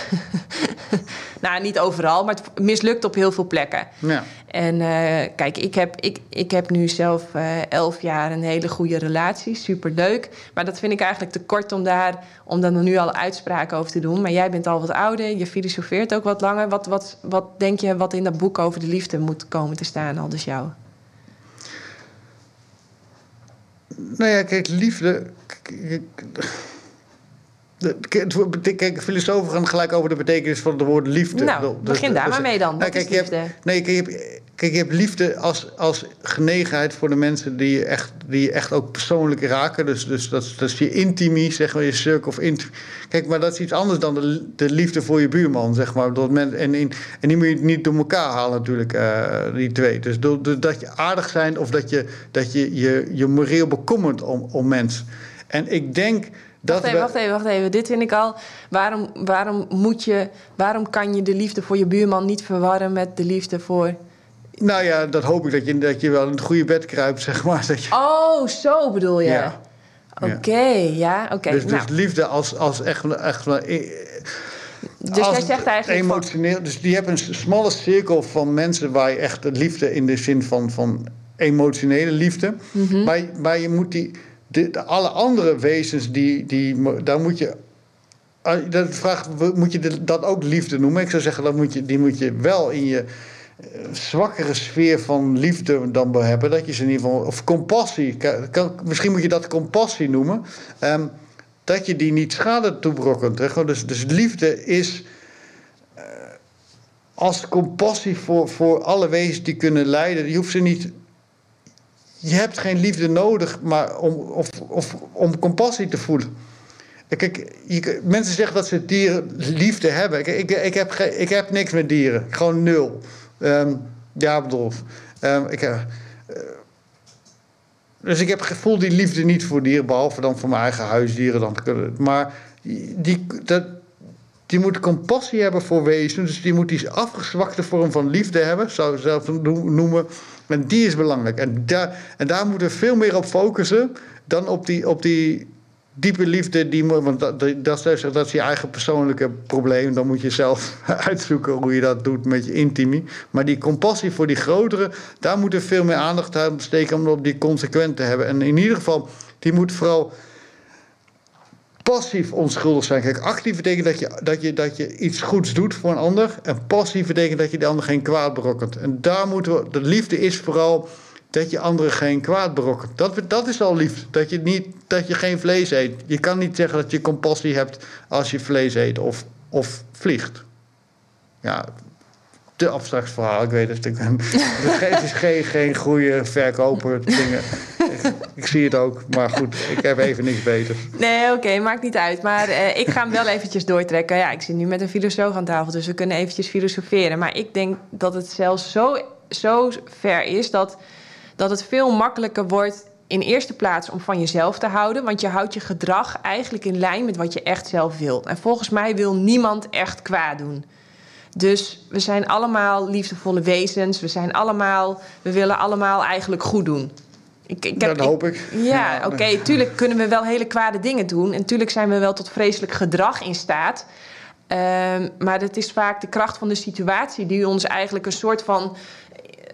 nou, niet overal, maar het mislukt op heel veel plekken. Ja. En eh, kijk, ik heb, ik, ik heb nu zelf uh, elf jaar een hele goede relatie. Superleuk. Maar dat vind ik eigenlijk te kort om daar, om daar nu al uitspraken over te doen. Maar jij bent al wat ouder, je filosofeert ook wat langer. Wat, wat, wat denk je wat in dat boek over de liefde moet komen te staan, al dus jou? Nou ja, kijk, liefde. Kijk, filosofen gaan gelijk over de betekenis van het woord liefde. Nou, begin daar maar mee dan. Nou, kijk, je hebt, nee, kijk, je hebt, kijk, je hebt liefde als, als genegenheid voor de mensen die je echt, die je echt ook persoonlijk raken. Dus, dus dat, dat is je intimie, zeg maar, je circle of intimie. Kijk, maar dat is iets anders dan de, de liefde voor je buurman, zeg maar. Dat men, en, en, en die moet je niet door elkaar halen, natuurlijk, uh, die twee. Dus dat je aardig zijn of dat je dat je, je, je moreel bekommert om, om mensen. En ik denk wacht even, wacht even, wacht even. Dit vind ik al. Waarom, waarom, moet je, waarom kan je de liefde voor je buurman niet verwarren met de liefde voor. Nou ja, dat hoop ik dat je, dat je wel in het goede bed kruipt, zeg maar. Dat je... Oh, zo bedoel je. Ja. Oké, ja, oké. dus, dus nou. liefde als, als echt, echt dus jij zegt eigenlijk. Emotioneel. Van... Dus die hebben een smalle cirkel van mensen waar je echt liefde in de zin van, van emotionele liefde. Mm maar, maar je moet die de, alle andere wezens, die, die, daar moet je. Ah, dat vraagt, moet je dat ook liefde noemen? Ik zou zeggen, dat moet je, die moet je wel in je eh, zwakkere sfeer van liefde dan hebben. Dat je ze in ieder geval. Of compassie. Kan, misschien moet je dat compassie noemen. Um, dat je die niet schade toebrokkent. Dus, dus liefde is. Uh, als compassie voor, voor alle wezens die kunnen lijden. Je hoeft ze niet je hebt geen liefde nodig maar om, of, of, om compassie te voelen. Kijk, je, mensen zeggen dat ze dieren liefde hebben. Ik, ik, heb, ik heb niks met dieren. Gewoon nul. Um, ja, bedoel. Um, ik uh, dus ik heb gevoel die liefde niet voor dieren, behalve dan voor mijn eigen huisdieren. Dan. Maar die, dat, die moet compassie hebben voor wezens. Dus die moet die afgezwakte vorm van liefde hebben, zou ik zelf noemen. En die is belangrijk. En daar, en daar moeten we veel meer op focussen dan op die, op die diepe liefde. Die, want dat, dat, dat is je eigen persoonlijke probleem. Dan moet je zelf uitzoeken hoe je dat doet met je intimie. Maar die compassie voor die grotere, daar moeten we veel meer aandacht aan besteken om op die consequent te hebben. En in ieder geval, die moet vooral passief onschuldig zijn. Kijk, actief betekent dat je, dat, je, dat je iets goeds doet voor een ander. En passief betekent dat je de ander geen kwaad berokkent. En daar moeten we. De liefde is vooral dat je anderen geen kwaad berokkent. Dat, dat is al liefde. Dat je, niet, dat je geen vlees eet. Je kan niet zeggen dat je compassie hebt als je vlees eet of, of vliegt. Ja, te abstract verhaal. Ik weet het. Het is geen, geen goede verkoper. Dingen. Ik, ik, zie het ook. Maar goed, ik heb even niks beter. Nee, oké, maakt niet uit. Maar uh, ik ga hem wel eventjes doortrekken. Ja, ik zit nu met een filosoof aan tafel, dus we kunnen eventjes filosoferen. Maar ik denk dat het zelfs zo, zo ver is dat, dat het veel makkelijker wordt in eerste plaats om van jezelf te houden. Want je houdt je gedrag eigenlijk in lijn met wat je echt zelf wilt. En volgens mij wil niemand echt kwaad doen. Dus we zijn allemaal liefdevolle wezens. We zijn allemaal, we willen allemaal eigenlijk goed doen. Ik, ik heb, dat hoop ik. ja, oké. Okay, tuurlijk kunnen we wel hele kwade dingen doen. En tuurlijk zijn we wel tot vreselijk gedrag in staat. Um, maar het is vaak de kracht van de situatie die ons eigenlijk een soort van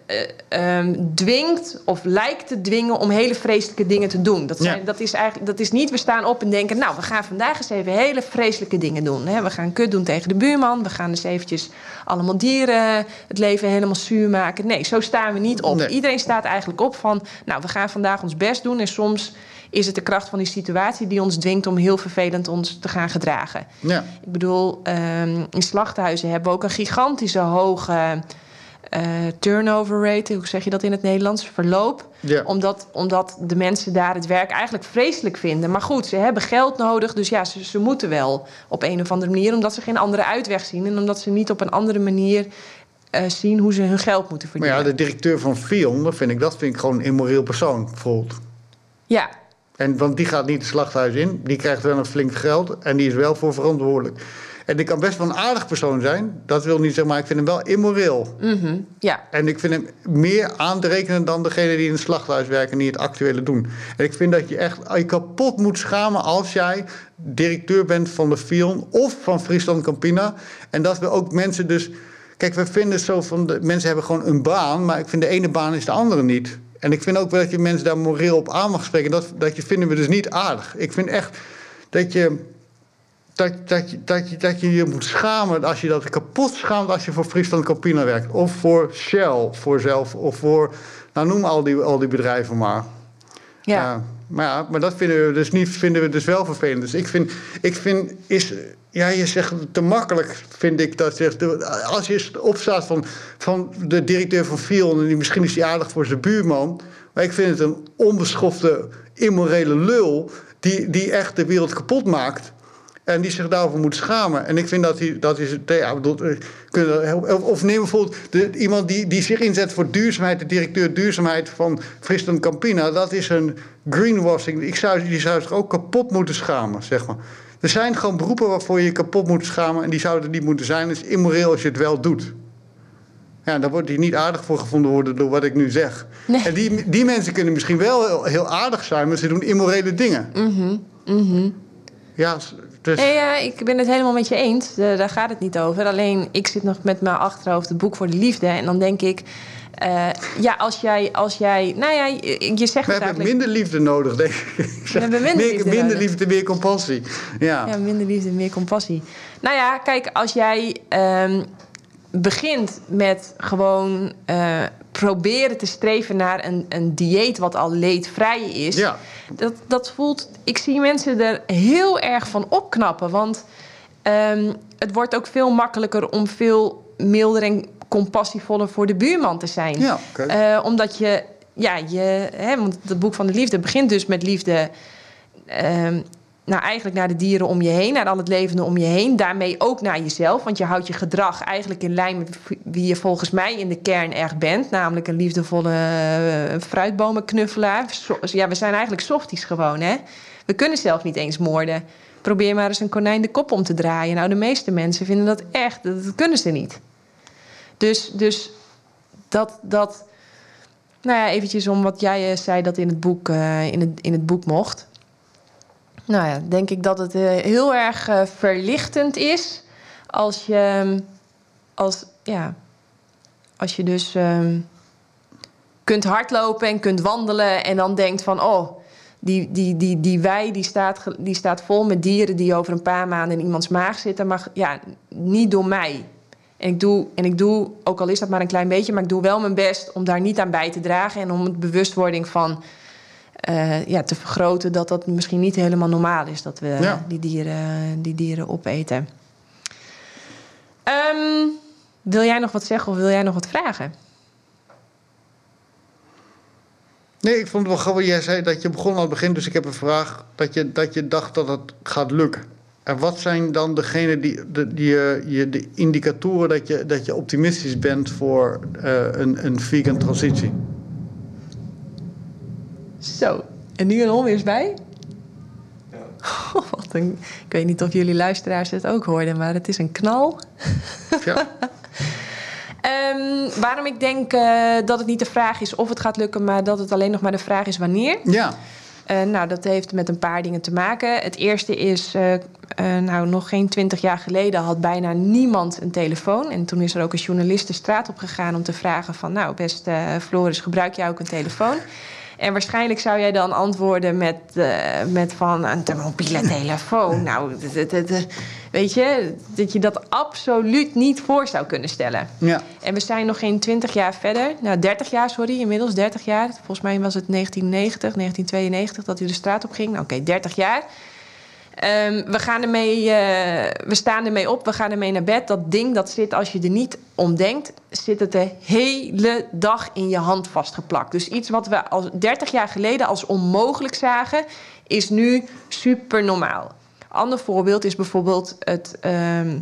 uh, dwingt of lijkt te dwingen om hele vreselijke dingen te doen. Dat, zijn, dat, is eigenlijk, dat is niet, we staan op en denken, nou, we gaan vandaag eens even hele vreselijke dingen doen. Hè? We gaan kut doen tegen de buurman, we gaan eens eventjes allemaal dieren het leven helemaal zuur maken. Nee, zo staan we niet op. Iedereen staat eigenlijk op van, nou, we gaan vandaag ons best doen en soms is het de kracht van die situatie die ons dwingt om heel vervelend ons te gaan gedragen. Ja. Ik bedoel, um, in slachthuizen hebben we ook een gigantische hoge uh, turnover rate, hoe zeg je dat in het Nederlands? Verloop. Omdat, omdat de mensen daar het werk eigenlijk vreselijk vinden. Maar goed, ze hebben geld nodig, dus ja, ze, ze moeten wel op een of andere manier, omdat ze geen andere uitweg zien en omdat ze niet op een andere manier uh, zien hoe ze hun geld moeten verdienen. Maar ja, de directeur van Fion, dat vind ik, dat vind ik gewoon een immoreel persoon, bijvoorbeeld. Ja. En, want die gaat niet het slachthuis in, die krijgt wel een flink geld en die is wel voor verantwoordelijk. En ik kan best wel een aardig persoon zijn. Dat wil niet zeggen, maar ik vind hem wel immoreel. Mhm, ja. En ik vind hem meer aan te rekenen dan degene die in het slachthuis werken en die het actuele doen. En ik vind dat je echt je kapot moet schamen als jij directeur bent van de Fion of van Friesland Campina. En dat we ook mensen dus. Kijk, we vinden zo van. De, mensen hebben gewoon een baan, maar ik vind de ene baan is de andere niet. En ik vind ook wel dat je mensen daar moreel op aan mag spreken. Dat, dat je vinden we dus niet aardig. Ik vind echt dat je. Dat, dat, je, dat, je, dat je je moet schamen als je dat kapot schaamt als je voor Friesland Campina werkt. Of voor Shell, voor zelf, of voor. Nou, noem al die, al die bedrijven maar. Ja. Ja, maar, ja, maar dat vinden we dus niet, vinden we dus wel vervelend. Dus ik vind, ik vind is, ja, je zegt te makkelijk, vind ik dat. Zegt, als je opstaat van, van de directeur van Fion, en die, misschien is hij aardig voor zijn buurman, maar ik vind het een onbeschofte, immorele lul die, die echt de wereld kapot maakt. En die zich daarover moet schamen. En ik vind dat hij. Dat is, ja, bedoel, eh, of neem bijvoorbeeld de, iemand die, die zich inzet voor duurzaamheid, de directeur duurzaamheid van Friesland Campina. Dat is een greenwashing. Ik zou, die zou zich ook kapot moeten schamen, zeg maar. Er zijn gewoon beroepen waarvoor je je kapot moet schamen. En die zouden niet moeten zijn. Het is immoreel als je het wel doet. Ja, daar wordt hij niet aardig voor gevonden worden door wat ik nu zeg. Nee. En die, die mensen kunnen misschien wel heel, heel aardig zijn, maar ze doen immorele dingen. Mhm, mhm. Ja, dus... Nee, ja, ik ben het helemaal met je eens. Daar gaat het niet over. Alleen, ik zit nog met mijn achterhoofd het boek voor de liefde. En dan denk ik... eh, ja, als jij, als jij... Nou ja, je, je zegt We hebben eigenlijk... minder liefde nodig, denk ik. Zeg, hebben minder meer, liefde minder nodig. liefde, meer compassie. Ja. Ja, minder liefde, meer compassie. Nou ja, kijk, als jij ehm, begint met gewoon eh, proberen te streven naar een, een dieet wat al leedvrij is. Ja. Dat, dat voelt. Ik zie mensen er heel erg van opknappen. Want ehm, het wordt ook veel makkelijker om veel milder en compassievoller voor de buurman te zijn. Ja. Eh, omdat je, ja, je, hè, want het boek van de liefde begint dus met liefde. ehm, nou, eigenlijk naar de dieren om je heen, naar al het levende om je heen. Daarmee ook naar jezelf, want je houdt je gedrag eigenlijk in lijn met wie je volgens mij in de kern echt bent. Namelijk een liefdevolle eh, fruitbomenknuffelaar. Ja, we zijn eigenlijk softies gewoon, hè. We kunnen zelf niet eens moorden. Probeer maar eens een konijn de kop om te draaien. Nou, de meeste mensen vinden dat echt, dat, dat kunnen ze niet. Dus, dus dat, dat, nou ja, eventjes om wat jij eh, zei dat in het boek, eh, in het, in het boek mocht. Nou ja, denk ik dat het eh, heel erg eh, verlichtend is als je, ehm, als, ja, als je dus ehm, kunt hardlopen en kunt wandelen en dan denkt van, oh, die, die, die, die wei die staat, die staat vol met dieren die over een paar maanden in iemands maag zitten, maar ja, niet door mij. En ik, doe, en ik doe, ook al is dat maar een klein beetje, maar ik doe wel mijn best om daar niet aan bij te dragen en om het bewustwording van eh, ja, te vergroten dat dat misschien niet helemaal normaal is dat we Ja. die, dieren, die dieren opeten. Ehm, wil jij nog wat zeggen of wil jij nog wat vragen? Nee, ik vond het wel grappig. Jij zei dat je begon aan het begin, dus ik heb een vraag. Dat je, dat je dacht dat het gaat lukken. En wat zijn dan degene die, de, die, eh, je- de indicatoren dat je, dat je optimistisch bent voor eh, een, een vegan transitie? Zo, en nu een onweers bij? Oh, wat een, ik weet niet of jullie luisteraars het ook hoorden, maar het is een knal. Ja, Ehm, waarom ik denk eh, dat het niet de vraag is of het gaat lukken, maar dat het alleen nog maar de vraag is wanneer. ja. Eh, nou, dat heeft met een paar dingen te maken. Het eerste is, eh, nou, nog geen twintig jaar geleden had bijna niemand een telefoon. En toen is er ook een journalist de straat op gegaan om te vragen van... nou, beste Floris, gebruik jij ook een telefoon? En waarschijnlijk zou jij dan antwoorden met, eh, met van een te mobiele telefoon. Nou, weet je, dat je dat absoluut niet voor zou kunnen stellen. ja. En we zijn nog geen 20 jaar verder. Nou, 30 jaar, sorry, inmiddels 30 jaar. Volgens mij was het 1990, 1992 dat u de straat op ging. Nou, Oké, 30 jaar. Ehm, we, gaan ermee, eh, we staan ermee op, we gaan ermee naar bed. Dat ding dat zit, als je er niet om denkt, zit het de hele dag in je hand vastgeplakt. Dus iets wat we als 30 jaar geleden als onmogelijk zagen, is nu super normaal. Ander voorbeeld is bijvoorbeeld het, ehm,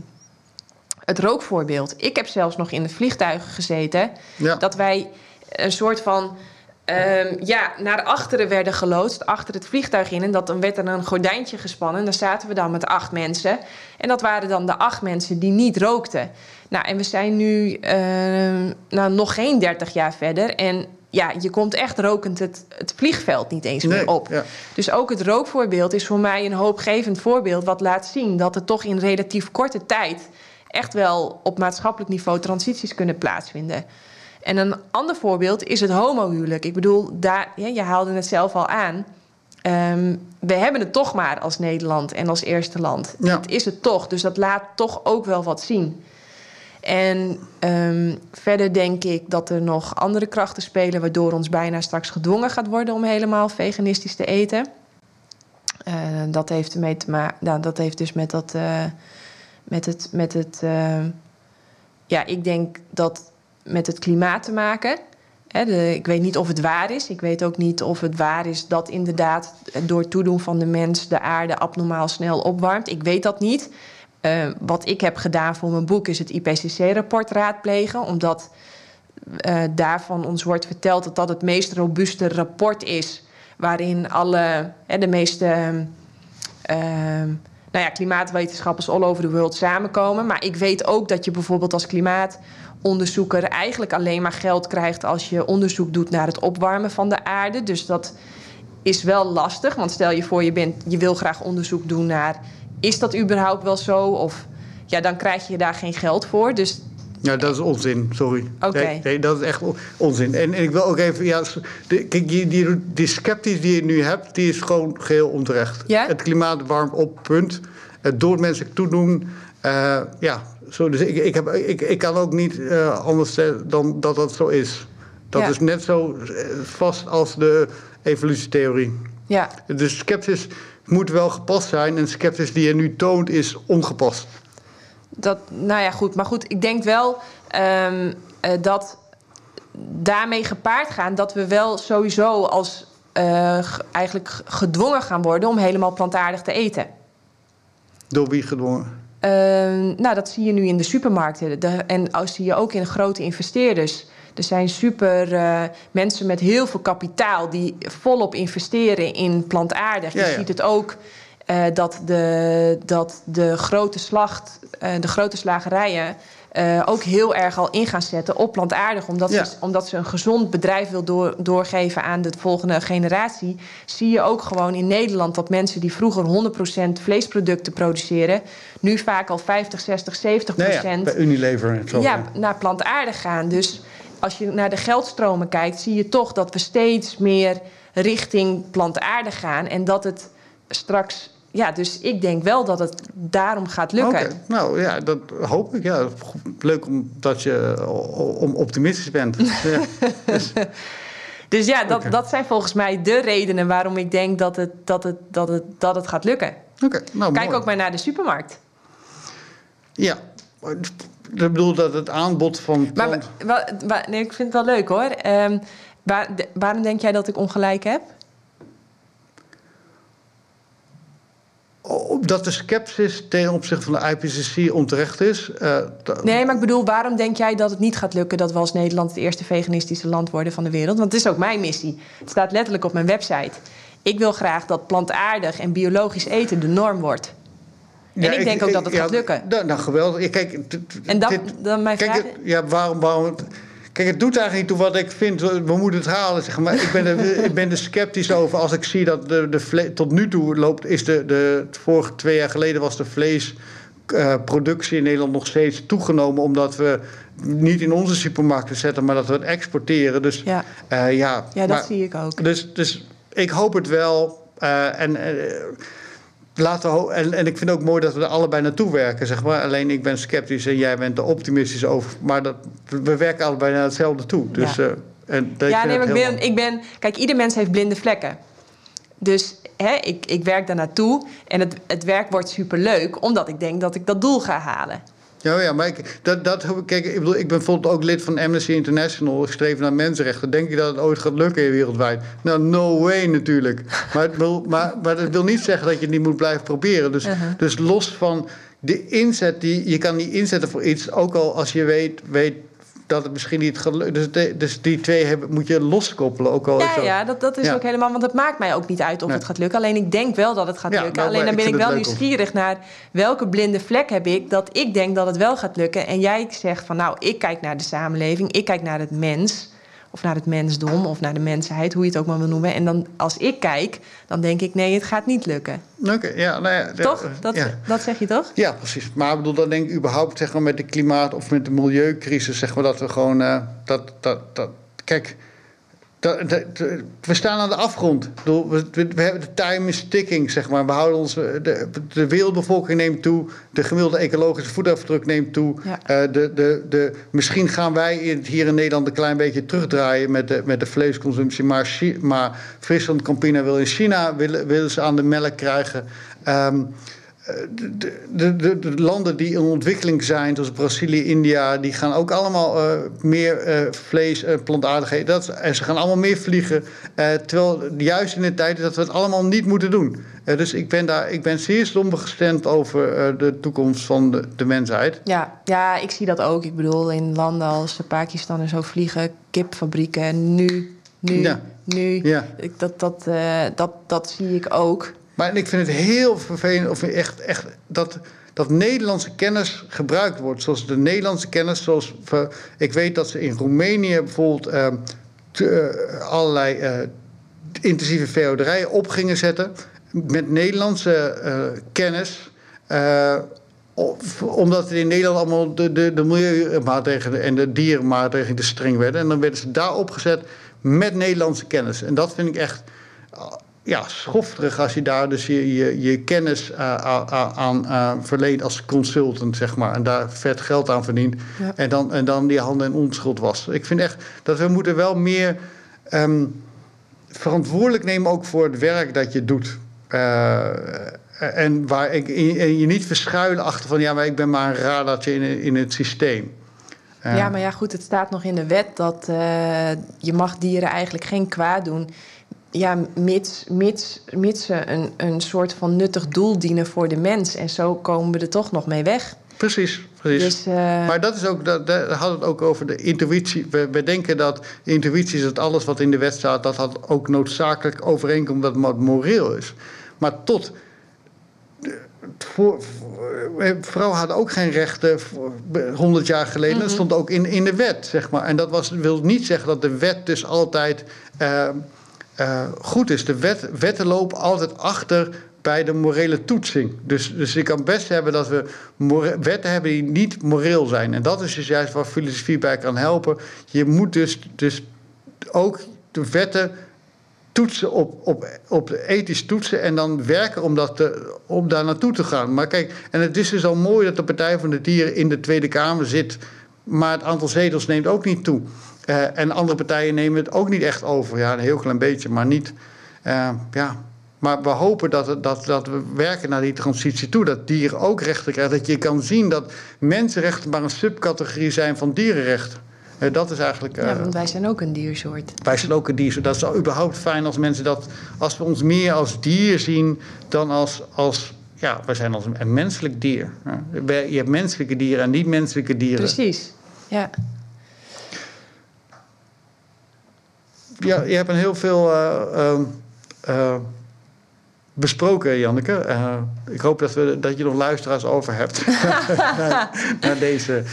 het rookvoorbeeld. Ik heb zelfs nog in de vliegtuigen gezeten Ja. dat wij een soort van ehm, ja, naar achteren werden geloodst, achter het vliegtuig in. En dat, dan werd er een gordijntje gespannen. En daar zaten we dan met acht mensen. En dat waren dan de acht mensen die niet rookten. Nou, en we zijn nu ehm, nou, nog geen 30 jaar verder. En ja, je komt echt rokend het, het vliegveld niet eens meer op. ja. Dus ook het rookvoorbeeld is voor mij een hoopgevend voorbeeld... wat laat zien dat er toch in relatief korte tijd... echt wel op maatschappelijk niveau transities kunnen plaatsvinden. En een ander voorbeeld is het homohuwelijk. Ik bedoel, daar, ja, je haalde het zelf al aan... Ehm, we hebben het toch maar als Nederland en als eerste land. Ja. Het is het toch, dus dat laat toch ook wel wat zien. En ehm, verder denk ik dat er nog andere krachten spelen... waardoor ons bijna straks gedwongen gaat worden om helemaal veganistisch te eten. Eh, dat, heeft ermee te ma- nou, dat heeft dus met, dat, eh, met het... Met het eh, ja, ik denk dat met het klimaat te maken... De, ik weet niet of het waar is. Ik weet ook niet of het waar is dat inderdaad door toedoen van de mens de aarde abnormaal snel opwarmt. Ik weet dat niet. Uh, wat ik heb gedaan voor mijn boek is het IPCC-rapport raadplegen, omdat uh, daarvan ons wordt verteld dat dat het meest robuuste rapport is, waarin alle de meeste uh, nou ja, klimaatwetenschappers all over the world samenkomen. Maar ik weet ook dat je bijvoorbeeld als klimaatonderzoeker eigenlijk alleen maar geld krijgt als je onderzoek doet naar het opwarmen van de aarde. Dus dat is wel lastig, want stel je voor je, bent, je wil graag onderzoek doen naar is dat überhaupt wel zo? Of ja, dan krijg je daar geen geld voor. Dus ja, dat is onzin, sorry. Oké. Nee, nee, dat is echt onzin. En, en ik wil ook even, ja, de, kijk, die, die, die sceptisch die je nu hebt, die is gewoon geheel onterecht. Ja? Het klimaat warmt op, punt. Het door mensen toedoen, uh, ja. Zo, dus ik, ik, heb, ik, ik kan ook niet uh, anders zeggen dan dat dat zo is. Dat Ja. is net zo eh, vast als de evolutietheorie. ja, Dus sceptisch moet wel gepast zijn en sceptisch die je nu toont is ongepast. dat, nou ja, goed. Maar goed, ik denk wel ehm, eh, dat daarmee gepaard gaan dat we wel sowieso als eh, eigenlijk gedwongen gaan worden om helemaal plantaardig te eten. Door wie gedwongen? Ehm, nou, dat zie je nu in de supermarkten. De, en dat zie je ook in grote investeerders. Er zijn super eh, mensen met heel veel kapitaal die volop investeren in plantaardig. Ja, je ja. ziet het ook eh, dat, de, dat de grote slacht, eh, de grote slagerijen. Eh, ook heel erg al in gaan zetten op plantaardig. Omdat, Ja. ze, omdat ze een gezond bedrijf wil door, doorgeven aan de volgende generatie. Zie je ook gewoon in Nederland dat mensen die vroeger 100% vleesproducten produceren. nu vaak al 50, 60, 70 Nee, ja, bij Unilever zo. ja, naar plantaardig gaan. Dus als je naar de geldstromen kijkt, zie je toch dat we steeds meer richting plantaardig gaan. En dat het straks. Ja, dus ik denk wel dat het daarom gaat lukken. Nou ja, dat hoop ik. Ja. Leuk omdat je om optimistisch bent. ja. Dus, Dus ja, dat, dat zijn volgens mij de redenen waarom ik denk dat het, dat het, dat het, dat het gaat lukken. Oké, nou Kijk mooi. ook maar naar de supermarkt. Ja, ik bedoel dat het aanbod van... Maar plant- nee, ik vind het wel leuk hoor. Ehm, waar, de- waarom denk jij dat ik ongelijk heb? Dat de sceptisch ten opzichte van de IPCC onterecht is. eh, Nee, maar ik bedoel, waarom denk jij dat het niet gaat lukken dat we als Nederland het eerste veganistische land worden van de wereld? Want het is ook mijn missie. Het staat letterlijk op mijn website. Ik wil graag dat plantaardig en biologisch eten de norm wordt. En ik denk ook dat het gaat lukken. Nou, nou, geweldig. Kijk, En dan, dan mijn vraag. ja, waarom, waarom... Kijk, het doet eigenlijk niet toe wat ik vind. We moeten het halen, zeg maar. Ik ben er, ik ben er sceptisch over als ik zie dat de, de tot nu toe loopt... Is de, de, vorige twee jaar geleden was de vleesproductie in Nederland nog steeds toegenomen... omdat we niet in onze supermarkten zetten, maar dat we het exporteren. Dus Ja. eh, ja, Ja, dat maar- zie ik ook. dus, dus ik hoop het wel. eh, en, eh, laten we en, en ik vind het ook mooi dat we er allebei naartoe werken. Zeg maar. Alleen ik ben sceptisch en jij bent er optimistisch over. Maar dat, we werken allebei naar hetzelfde toe. Dus, Ja. eh, en dat- Ja, nee, ik ben, ik ben. Kijk, ieder mens heeft blinde vlekken. Dus hè, ik, ik werk daar naartoe. En het, het werk wordt superleuk, omdat ik denk dat ik dat doel ga halen. Ja, ja, maar ik, dat, dat, kijk, ik, bedoel, ik ben bijvoorbeeld ook lid van Amnesty International. Ik streef naar mensenrechten. Denk je dat het ooit gaat lukken wereldwijd? Nou, no way natuurlijk. Maar, het wil, maar, maar dat wil niet zeggen dat je het niet moet blijven proberen. Dus, Uh-huh. dus los van de inzet, die, je kan die inzetten voor iets... ook al als je weet, weet dat het misschien niet lukken. Dus, dus, die twee hebben, moet je loskoppelen. Ook al ja, ja, dat, dat is ook helemaal. Want het maakt mij ook niet uit of het gaat lukken. Alleen ik denk wel dat het gaat lukken. Nou, Alleen dan ben ik, wel nieuwsgierig naar welke blinde vlek heb ik dat ik denk dat het wel gaat lukken. En jij zegt van nou, ik kijk naar de samenleving, ik kijk naar het mens of naar het mensdom of naar de mensheid, hoe je het ook maar wil noemen. En dan als ik kijk, dan denk ik nee, het gaat niet lukken. Oké, ja, nou ja, toch? Dat, dat zeg je toch? Ja, precies. Maar ik bedoel, dan denk ik überhaupt zeg maar, met de klimaat of met de milieucrisis, zeg maar dat we gewoon uh, dat, dat, dat. Kijk, we staan aan de afgrond. We, we, hebben de time is ticking, zeg maar. We houden ons, de, de wereldbevolking neemt toe. De gemiddelde ecologische voetafdruk neemt toe. Uh, de, de, de, misschien gaan wij hier in Nederland een klein beetje terugdraaien met de, met de vleesconsumptie. Maar, maar Friesland Campina wil in China willen, willen ze aan de melk krijgen. Um, de, de, de, de, landen die in ontwikkeling zijn, zoals Brazilië, India, die gaan ook allemaal uh, meer uh, vlees en plantaardigheden. Dat, en ze gaan allemaal meer vliegen. Uh, terwijl juist in de tijd dat we het allemaal niet moeten doen. dus ik ben, daar, ik ben zeer somber gestemd over de toekomst van de, de mensheid. Ja, ja, ik zie dat ook. Ik bedoel, in landen als Pakistan en zo vliegen kipfabrieken. Nu, nu, ja. nu. Ja. Dat, dat, dat, dat zie ik ook. Maar ik vind het heel vervelend of echt, echt dat, dat Nederlandse kennis gebruikt wordt. Zoals de Nederlandse kennis, zoals ik weet dat ze in Roemenië bijvoorbeeld uh, allerlei uh, intensieve veehouderijen op gingen zetten met Nederlandse uh, kennis. omdat in Nederland allemaal de, de, de milieumaatregelen en de dierenmaatregelen te streng werden. En dan werden ze daar opgezet met Nederlandse kennis. En dat vind ik echt ja, schofterig als je daar dus je, je, je kennis uh, aan uh, verleent als consultant, zeg maar. En daar vet geld aan verdient. En, dan, en dan die handen in onschuld was. Ik vind echt dat we moeten wel meer um, verantwoordelijk nemen ook voor het werk dat je doet. Uh, en waar ik, en je niet verschuilen achter van ja, maar ik ben maar een radartje in, in het systeem. Ja, maar ja, goed, het staat nog in de wet dat je mag dieren eigenlijk geen kwaad doen ja, mits, mits, mits ze een, een soort van nuttig doel dienen voor de mens. En zo komen we er toch nog mee weg. Precies, precies. Dus, uh... Maar dat is ook, dat, dat had het ook over de intuïtie. We, we denken dat intuïtie is dat alles wat in de wet staat, dat had ook noodzakelijk overeenkomt dat het moreel is. Maar tot. Voor, vrouwen hadden ook geen rechten 100 jaar geleden. Dat mhm. stond ook in, in de wet, zeg maar. En dat was, wil niet zeggen dat de wet dus altijd. Uh, uh, goed is. De wet, wetten lopen altijd achter bij de morele toetsing. Dus, dus ik kan best hebben dat we wetten hebben die niet moreel zijn. En dat is dus juist waar filosofie bij kan helpen. Je moet dus, dus ook de wetten toetsen op, op, op ethisch toetsen en dan werken om, dat om daar naartoe te gaan. Maar kijk, en het is dus al mooi dat de Partij van de Dieren in de Tweede Kamer zit, maar het aantal zetels neemt ook niet toe. Uh, en andere partijen nemen het ook niet echt over. Ja, een heel klein beetje, maar niet. Uh, ja. Maar we hopen dat, het, dat, dat we werken naar die transitie toe. Dat dieren ook rechten krijgen. Dat je kan zien dat mensenrechten maar een subcategorie zijn van dierenrechten. Uh, dat is eigenlijk. ja, want wij zijn ook een diersoort. Wij zijn ook een diersoort. Dat is überhaupt fijn als mensen dat. Als we ons meer als dier zien dan als. als ja, wij zijn als een menselijk dier. Je hebt menselijke dieren en niet-menselijke dieren. Precies, ja. Ja, je hebt een heel veel uh, uh, besproken, Janneke. Uh, ik hoop dat, we, dat je nog luisteraars over hebt naar, naar, deze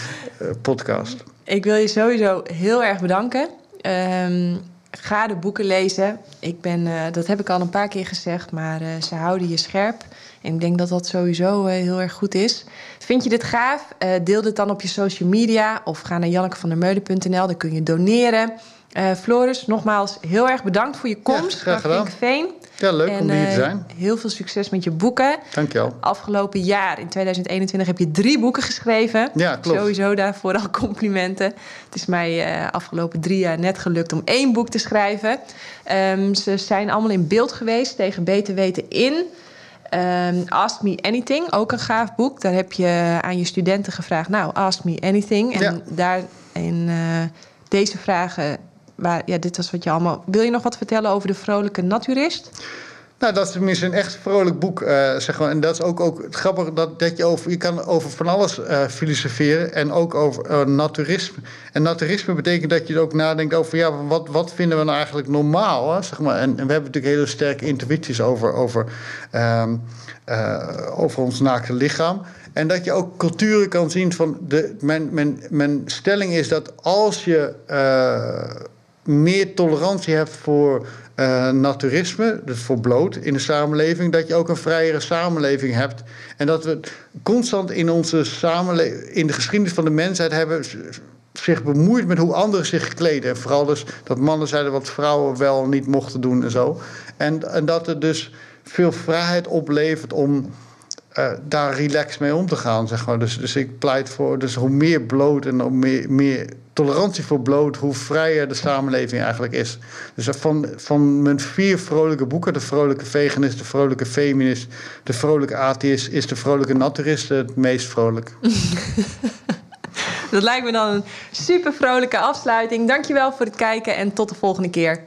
podcast. Ik wil je sowieso heel erg bedanken. Um, ga de boeken lezen. Ik ben, dat heb ik al een paar keer gezegd, maar ze houden je scherp. En ik denk dat dat sowieso heel erg goed is. Vind je dit gaaf? deel dit dan op je social media of ga naar jannekevandermeulen.nl. Daar kun je doneren. Uh, Floris, nogmaals heel erg bedankt voor je komst. Ja, graag gedaan. Veen. Ja, leuk om hier te eh, zijn. heel veel succes met je boeken. Dank je wel. Afgelopen jaar, in 2021, heb je drie boeken geschreven. Ja, klopt. Sowieso daarvoor al complimenten. Het is mij uh, afgelopen drie jaar net gelukt om één boek te schrijven. Um, ze zijn allemaal in beeld geweest tegen beter weten in. Um, ask Me Anything, ook een gaaf boek. Daar heb je aan je studenten gevraagd, nou, ask me anything. En ja. daar in uh, deze vragen ja, dit was wat je allemaal. Wil je nog wat vertellen over de vrolijke naturist? Nou, dat is tenminste een echt vrolijk boek, uh, zeg maar. En dat is ook, ook het grappige dat, dat je over... Je kan over van alles uh, filosoferen en ook over uh, naturisme. En naturisme betekent dat je ook nadenkt over... Ja, wat, wat vinden we nou eigenlijk normaal, zeg maar. En, we hebben natuurlijk hele sterke intuïties over, over, um, over ons naakte lichaam. En dat je ook culturen kan zien van... De, mijn, mijn, mijn stelling is dat als je meer tolerantie hebt voor uh, naturisme, dus voor bloot in de samenleving, dat je ook een vrijere samenleving hebt. En dat we constant in onze samenleving, in de geschiedenis van de mensheid hebben zich bemoeid met hoe anderen zich kleden. En vooral dus dat mannen zeiden wat vrouwen wel niet mochten doen en zo. En, en dat er dus veel vrijheid oplevert om uh, daar relaxed mee om te gaan. Zeg maar. dus, dus ik pleit voor dus hoe meer bloot en hoe meer, meer tolerantie voor bloot, hoe vrijer de samenleving eigenlijk is. Dus van, van mijn vier vrolijke boeken, de vrolijke veganist, de vrolijke feminist, de vrolijke atheïst, is de vrolijke naturist het meest vrolijk. Dat lijkt me dan een super vrolijke afsluiting. Dankjewel voor het kijken en tot de volgende keer.